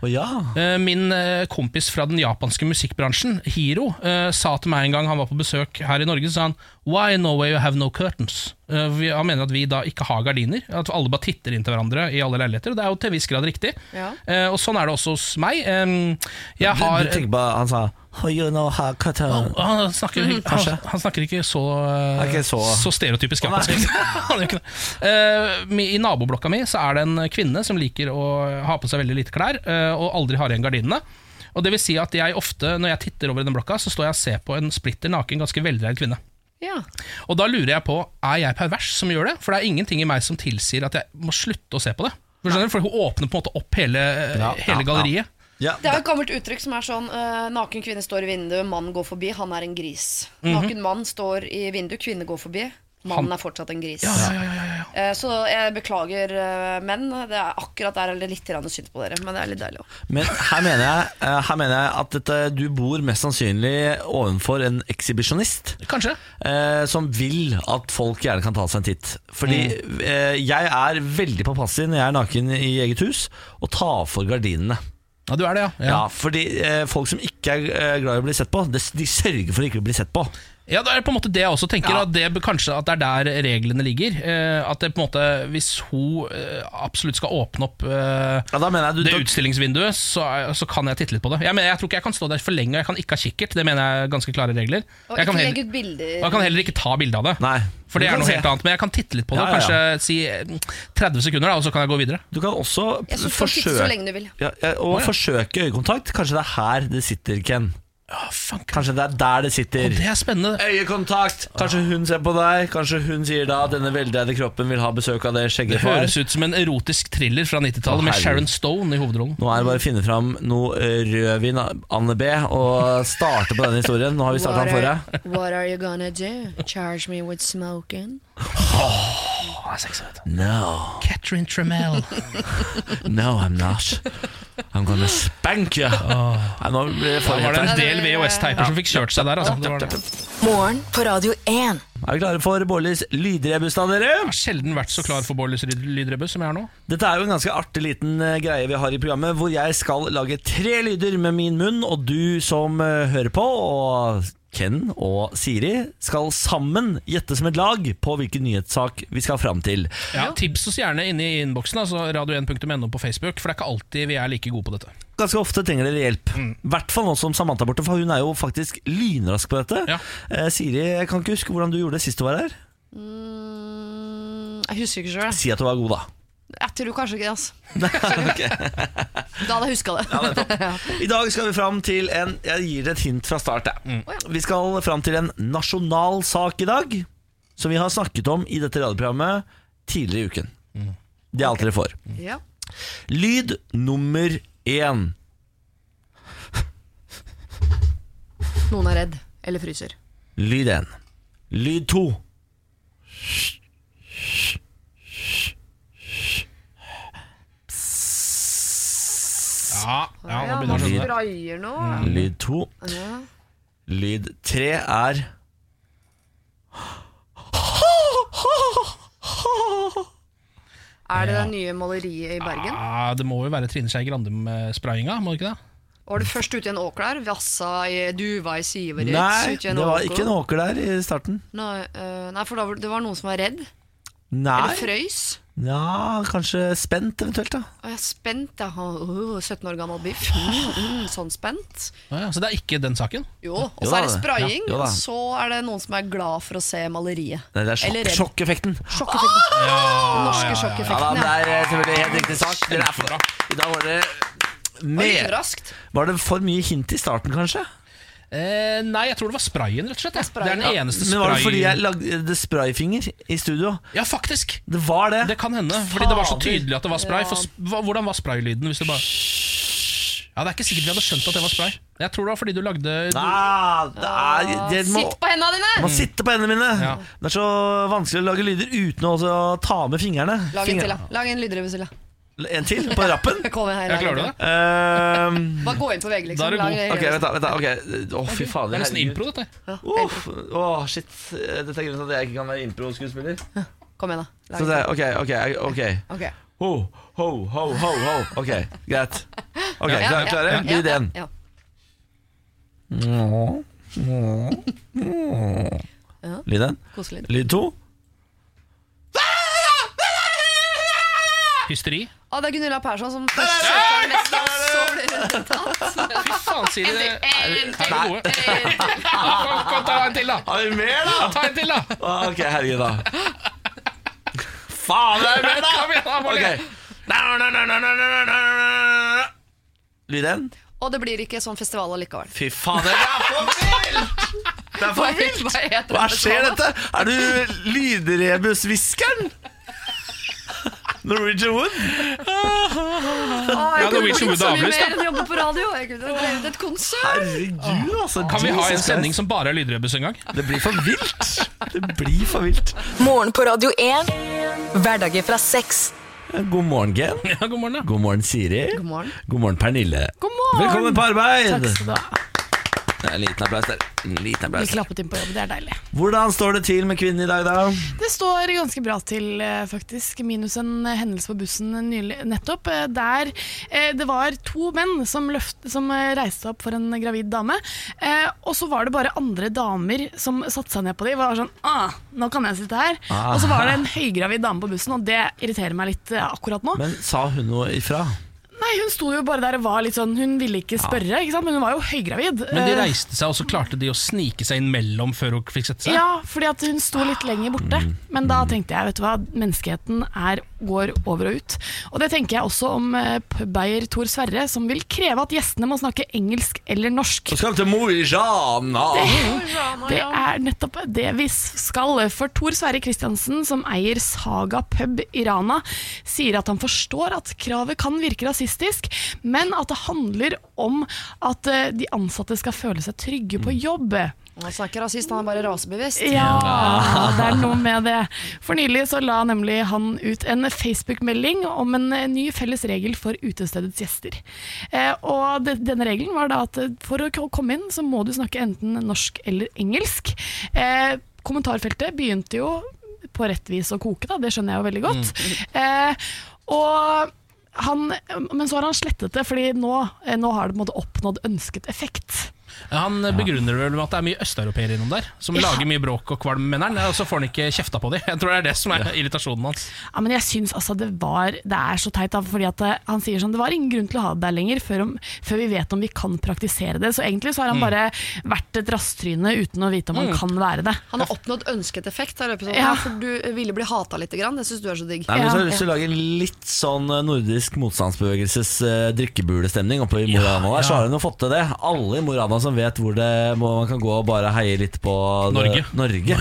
Å ja. Eh, Min eh, kompis fra den japanske musikkbransjen, Hiro, eh, sa til meg en gang han var på besøk her i Norge, så sa han Why in Norway you have no curtains? Eh, vi- Han mener at vi da ikke har gardiner, at alle bare titter inn til hverandre i alle leiligheter. Og det er jo til en viss grad riktig. Ja. Eh, Og sånn er det også hos meg. Eh, Jeg har Du, du bare, Han sa you know how cut a-" Og han snakker, han, han snakker ikke så, okay, så. så- stereotypisk japansk. [laughs] Han. Eh, I naboblokka mi så er det en kvinne som liker å ha på seg veldig lite klær, eh, og aldri har igjen gardinene. Og det vil si at jeg ofte, når jeg titter over i den blokka, så står jeg og ser på en splitter naken, ganske veldreid kvinne. Ja. Og da lurer jeg på, er jeg pervers som gjør det? For det er ingenting i meg som tilsier at jeg må slutte å se på det. For, skjønner for hun åpner på en måte opp hele, Ja, hele ja, galleriet. Ja, Det er jo et gammelt uttrykk som er sånn uh, Naken kvinne står i vinduet, mann går forbi, han er en gris. Naken mann står i vinduet, kvinne går forbi, mannen er fortsatt en gris. Eh, så jeg beklager eh, menn, det er akkurat der er litt synd på dere, men det er litt deilig òg. Men her mener jeg, eh, her mener jeg at dette, du bor mest sannsynlig ovenfor en ekshibisjonist. Kanskje. Eh, som vil at folk gjerne kan ta seg en titt. Fordi eh, jeg er veldig påpasselig når jeg er naken i eget hus, og tar for gardinene. Ja, du er det, ja. Ja, fordi eh, folk som ikke er glad i å bli sett på, de, de sørger for ikke å bli sett på. Ja, det er på en måte det jeg også tenker. Ja. At det, kanskje at det er der reglene ligger. Eh, at det på en måte Hvis hun eh, absolutt skal åpne opp eh, Ja, da mener jeg du, det da- utstillingsvinduet, så, så kan jeg titte litt på det. Jeg, mener, jeg tror ikke jeg kan stå der for lenge, og jeg kan ikke ha kikkert. Det mener jeg er ganske klare regler. Og Jeg ikke kan, legge heller, ut bilder. og jeg kan heller ikke ta bilde av det. Nei. For det er noe se. helt annet. Men jeg kan titte litt på det. Ja, ja, ja. Kanskje si eh, 30 sekunder, da, og så kan jeg gå videre. Du kan også så forsøke lenge du vil. ja, ja, Og forsøke øyekontakt. Kanskje det er her det sitter, Ken. Ja, Kanskje det er der det sitter. Det er spennende. Øyekontakt! Kanskje hun ser på deg. Kanskje hun sier da at denne veldreide kroppen vil ha besøk av det Det skjegget Det høres ut som en erotisk thriller fra 90-tallet Å, med. Sharon Stone i hovedrollen. Nå er det bare å finne fram noe eh, rødvin, Anne B, og starte på denne historien. Nå har vi starta den forrige. what are you gonna do? Charge me with smoking? Oh, sexy, vet du. No, Catherine Tremell. no I'm not. I'm gonna spank you. Nei, nå ble det Da var det en her. del VHS-teiper som fikk kjørt seg der. Altså. Det var det. Morgen på Radio 1. Er vi klare for Bårlis lydrebus, da, dere? Jeg har sjelden vært så klar for Boilers lydrebus som jeg er nå. Dette er jo en ganske artig liten eh, greie vi har i programmet, hvor jeg skal lage tre lyder med min munn, og du som eh, hører på, og Ken og Siri, skal sammen gjette som et lag på hvilken nyhetssak vi skal fram til. Ja, tips oss gjerne inne i innboksen, altså radio1.no på Facebook, for det er ikke alltid vi er like gode på dette. Ganske ofte trenger dere hjelp. I hvert fall nå som Samantha er borte, for hun er jo faktisk lynrask på dette. Ja. Eh, Siri, jeg kan ikke huske hvordan du gjorde det sist du var her. Mm, jeg husker ikke sjøl. Si at du var god, da. Jeg tror kanskje ikke det. Altså. [laughs] Da hadde jeg huska det. [laughs] I dag skal vi fram til en Jeg gir dere et hint fra start. Mm. Vi skal fram til en nasjonal sak i dag, som vi har snakket om i dette radioprogrammet tidligere i uken. Det er alt dere får. Ja. Lyd nummer én. Noen er redd eller fryser. Lyd én. Lyd to. Ja, ja, nå begynner jeg å skjønne sprayer nå. Lyd to. Ja. Lyd tre er Er det det nye maleriet i Bergen? Ja, det må jo være Trine Skei Grande med sprayinga, må det ikke det? Var du først ute i en åker der? Vassa i duva i sivet ditt? Nei, ut i en det var åker? ikke en åker der i starten. Nei, eh, nei, for da, var- det var noen som var redd? Nei. Eller frøys? Ja, kanskje spent eventuelt, da. Å, jeg er spent. Jeg har uh, 17 år gammel biff. Mm, mm, sånn spent. Ja, ja, så det er ikke den saken? Jo, og så er det spraying, ja, og så er det noen som er glad for å se maleriet. Nei, det er Eller sjokk, sjokkeffekten. Sjokkeffekten. Den norske Ja, Ja, sjokkeffekten. det er eh, selvfølgelig helt riktig sak. Dere er for, bra. I dag var det med. Var det for mye hint i starten, kanskje? Eh, nei, jeg tror det var sprayen, rett og slett. ja. Det er den eneste sprayen. Men var det fordi jeg lagde sprayfinger i studio? Ja, faktisk! Det var det. Det kan hende, fordi det var så tydelig at det var spray. Ja. For hva- hvordan var spraylyden? Hvis du bare Ja, Det er ikke sikkert vi hadde skjønt at det var spray. Jeg tror det var fordi du lagde du... Ah, det er, det må, Sitt på hendene dine! man sitter på hendene mine. Ja. Det er så vanskelig å lage lyder uten å også ta med fingrene. Lag en Finger- til, da. Lag en lydrevy til, da. En til på rappen? [laughs] Jeg klarer det? til. Ehm, Bare gå inn på VG, liksom. Da er du god. ok, vent da, vent da ok. Å, fy fader. Det er nesten impro, dette. Ja, Uff, Åh, shit. Dette er grunnen til at jeg ikke kan være impro-skuespiller. Kom igjen, da. Så det, ok, ok, ok. Ho, ho, ho, ho, ho Ok, greit Ok, Ja, klare, ja, klare? ja, ja, ideen. ja. Lyd én Lyd to Hysteri. Å, det er Gunilla Persson som først og så blir det tatt. Fy faen, sier de En Er det gode? Kom, kom, ta en til, da! Har vi mer da? Ta en til, da! Ah, Ok, herregud da Faen, det er mer da Kom igjen, da, Molly. Ok. Lyd én Og det blir ikke sånn festival allikevel. Fy faen, det er for vilt! Det er for vilt! Hva heter Hva den skjer festivalen? dette? Er du lydrebusviskeren? Norwegian Wood? Ah, jeg Ja, kunne Wood så mye mer enn jobbe på radio. Jeg kunne drevet et konsert. Herregud, altså. Kan vi ha en sending som bare er lydrebus en gang? Det blir for vilt. Det blir for vilt. Morgen på Radio 1. Hverdager fra seks. God morgen, Gen. Ja, god morgen, da. God morgen, Siri. God morgen. God morgen, Pernille. God morgen. Velkommen på arbeid. Takk skal du ha. En liten applaus der. En liten Vi klappet inn på jobb, det er deilig. Hvordan står det til med kvinnen i dag, da? Det står ganske bra til, eh, faktisk. Minus en hendelse på bussen nylig, nettopp. eh, Der eh, det var to menn som, løft, som reiste opp for en gravid dame. Og så var det bare andre damer som satte seg ned på dem. Var sånn ah, 'Nå kan jeg sitte her.' Ah. Og så var det en høygravid dame på bussen, og det irriterer meg litt akkurat nå. Men sa hun noe ifra? Nei, Hun sto jo bare der og var litt sånn Hun ville ikke spørre, ikke sant? men hun var jo høygravid. Men de Eh, reiste seg, og så klarte de å snike seg inn mellom før hun fikk sette seg? Ja, fordi at hun sto litt lenger borte. Men da tenkte jeg, vet du hva, menneskeheten er, går over og ut. Og det tenker jeg også om eh, pubeier Tor Sverre, som vil kreve at gjestene må snakke engelsk eller norsk. Så skal til Mojana! Det, Det er nettopp det vi skal. For Tor Sverre Kristiansen, som eier Saga pub i Rana, sier at han forstår at kravet kan virke rasistisk, men at det handler om at eh, de ansatte skal føle seg trygge på jobb. Han er ikke rasist, han er bare rasebevisst. Ja, det er noe med det. For nylig så la nemlig han ut en Facebook-melding om en eh, ny felles regel for utestedets gjester. Eh, og denne regelen var da at eh, for å komme inn så må du snakke enten norsk eller engelsk. Eh, kommentarfeltet begynte jo på rett vis å koke, da, det skjønner jeg jo veldig godt. Eh, og han, men så har han slettet det, fordi nå, nå har det på en måte oppnådd ønsket effekt. Han begrunner det vel med at det er mye østeuropeere innom der, som Ja. lager mye bråk og kvalm, mener han. Og så får han ikke kjefta på dem. Jeg tror det er det som er irritasjonen hans. Ja, men jeg syns altså det var Det er så teit, da, fordi at eh, han sier sånn Det var ingen grunn til å ha det der lenger før, om, før vi vet om vi kan praktisere det. Så egentlig så har han bare vært et rasttryne uten å vite om han kan være det. Han har oppnådd ønsket effekt. Her, episoden. Ja. Ja. For du ville bli hata litt. Grann. Det syns du er så digg. Nei, men så har jeg lyst til å lage litt sånn eh, nordisk motstandsbevegelses eh, drikkebulestemning oppe i Mo i Rana. der, Så har hun jo fått til det. Alle i Mo i Rana som vet hvor det må, man kan gå og bare heie litt på det- Norge. Norge.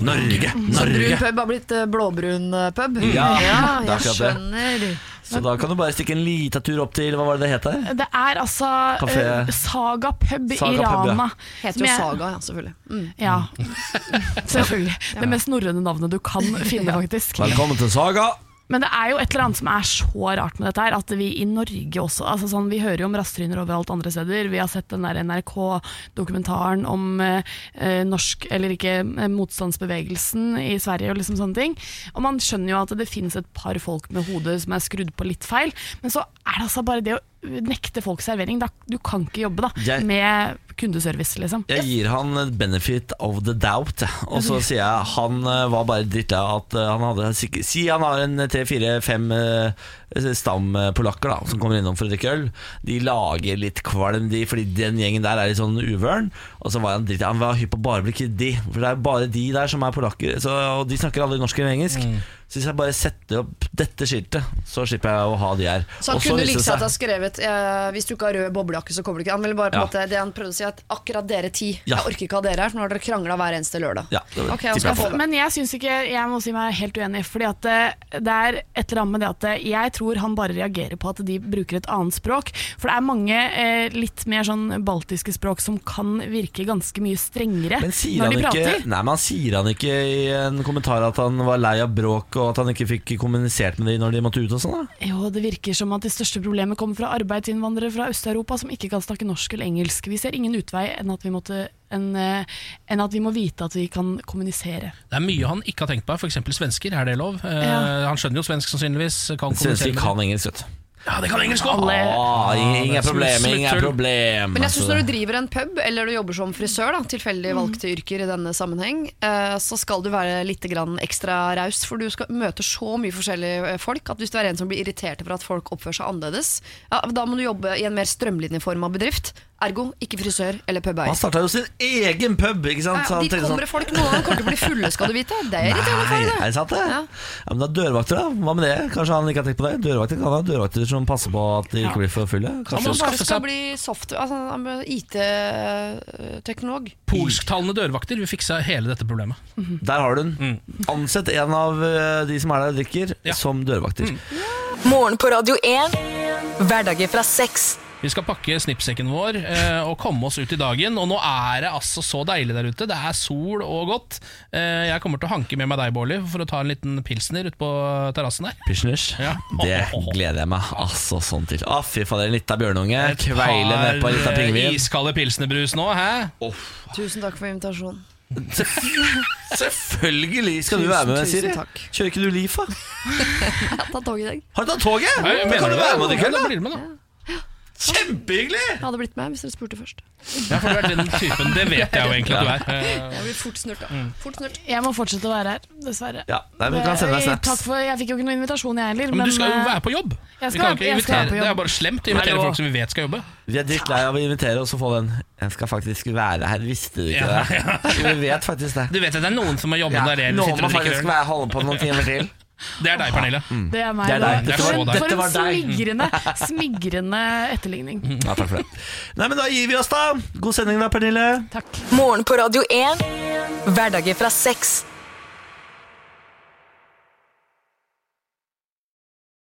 Norge. Så brun Norge. pub har blitt eh, blåbrun eh, pub? Ja, er jeg skjønner. Så da kan du bare stikke en liten tur opp til Hva var det det het der? Det er altså Kafé- eh, Saga pub Saga i Rana. ja. Heter jo jeg- Saga, ja, selvfølgelig. Mm. Ja, selvfølgelig. [laughs] Det mest norrøne navnet du kan [laughs] finne, faktisk. Velkommen til Saga. Men det er jo et eller annet som er så rart med dette her, at vi i Norge også altså sånn, Vi hører jo om rasttryner overalt andre steder. Vi har sett den der NRK-dokumentaren om eh, eh, norsk, eller ikke, eh, motstandsbevegelsen i Sverige og liksom sånne ting. Og man skjønner jo at det finnes et par folk med hodet som er skrudd på litt feil, men så er det altså bare det å nekte folk servering. Da, du kan ikke jobbe da Jeg- med kundeservice, liksom. Jeg gir han benefit of the doubt, og så [laughs] sier jeg han eh, var bare drittlei at eh, han hadde Si han har en tre, fire, fem eh, stampolakker da som kommer innom for å drikke øl. De lager litt kvalm, de, fordi den gjengen der er litt sånn uvøren. Og så var han drittlei. han var hypp på bare å bli kvitt de, for det er bare de der som er polakker. Så, og de snakker alle norsk eller engelsk. Så hvis jeg bare setter opp dette skiltet, så slipper jeg å ha de her. Så han kunne like seg ha skrevet eh, Hvis du ikke har rød boblejakke, så kommer du ikke. Han ville bare på en Ja. måte Det han prøvde å si, at akkurat dere ti Ja. Jeg orker ikke ha dere her, for nå har dere krangla hver eneste lørdag. Ja, det okay, skal jeg. Men jeg syns ikke Jeg må si meg helt uenig, fordi at det, det er et eller annet med det at jeg tror han bare reagerer på at de bruker et annet språk. For det er mange eh, litt mer sånn baltiske språk som kan virke ganske mye strengere når de prater. ikke. Nei, men han sier han ikke i en kommentar at han var lei av bråk, og at han ikke fikk kommunisert med dem når de måtte ut og sånn? da? Jo, det virker som at det største problemet kommer fra arbeidsinnvandrere fra Øst-Europa som ikke kan snakke norsk eller engelsk. Vi ser ingen utvei enn at vi, måtte, enn, en at vi må vite at vi kan kommunisere. Det er mye han ikke har tenkt på, f.eks. svensker. Er det lov? Eh, Ja. Han skjønner jo svensk sannsynligvis. Kan Svensker kan engelsk, vet du. Ja, det kan engelsk òg! Ah, ingen er problem, ingen problem. Men jeg synes Altså, når du driver en pub, eller du jobber som frisør, da, tilfeldig valgte yrker i denne sammenheng, eh, så skal du være litt ekstra raus, for du skal møte så mye forskjellige eh, folk at hvis du er en som blir irritert for at folk oppfører seg annerledes, ja, da må du jobbe i en mer strømlinjeforma bedrift. Ergo ikke frisør eller pubeier. Han starta jo sin egen pub, ikke sant? Ja, Så dit kommer det folk, noen av dem kommer til å bli fulle, skal du vite. Det er irriterende for deg. er det sant det? Ja. Ja, men da dørvakter, da? Hva med det? Kanskje han ikke har tenkt på det? Dørvakter kan ha dørvakter som passer på at de ikke blir for fulle? Han må Kanskje Bare skal bli soft, altså, han IT-teknolog. polsktalende dørvakter. vil fikse hele dette problemet. Der har du den. Ansett en av eh, de som er der og drikker, Ja. som dørvakter. Morgen på Radio 1. Hverdager fra seks. Vi skal pakke snippsekken vår eh, og komme oss ut i dagen. Og nå er det altså så deilig der ute. Det er sol og godt. Eh, jeg kommer til å hanke med meg deg, Bårli, for å ta en liten pilsner ute på terrassen her. Pilsners. Ja. Det gleder jeg meg altså sånn til. Å, fy fader, en lita bjørnunge. Kveile ned på en pingvin. eh, pingvin. iskalde pilsnerbrus nå, hæ? Tusen takk for invitasjonen. Selvfølgelig skal du være med, Tusen Siri. takk. Kjører ikke du Lifa? [laughs] Jeg har tatt tog i dag. Har du tatt toget? Kan du være med i kveld, da Ja. blir med, da. Kjempehyggelig! Jeg hadde blitt med hvis dere spurte først. Ja, for du er den typen. Det vet jeg jo [laughs] egentlig at du er. Jeg blir fort snurt, da. Fort snurt. Jeg må fortsette å være her, dessverre. Ja, nei, men kan sende deg Eh, snaps. Takk for, jeg fikk jo ikke noen invitasjon, jeg heller. Men men du skal jo eh, være på jobb. jeg Vi skal- kan ikke jeg skal invitere, det er bare slemt å invitere Hallo. folk som vi vet skal jobbe. Vi er drittlei av å invitere oss og få den Jeg skal faktisk være her, visste du ikke Ja, det? Ja. Vi vet faktisk det. Du vet at det er noen som har jobbet Ja, der Noen må faktisk være holde på noen timer til. Det er deg, Pernille. Det er meg. Det er da. deg. Det er For en, deg. for Dette en deg. smigrende, smigrende etterligning. Ja, takk for det. Nei, men Da gir vi oss, da. God sending da, Pernille. Takk. Morgen på Radio 1. Hverdager fra seks.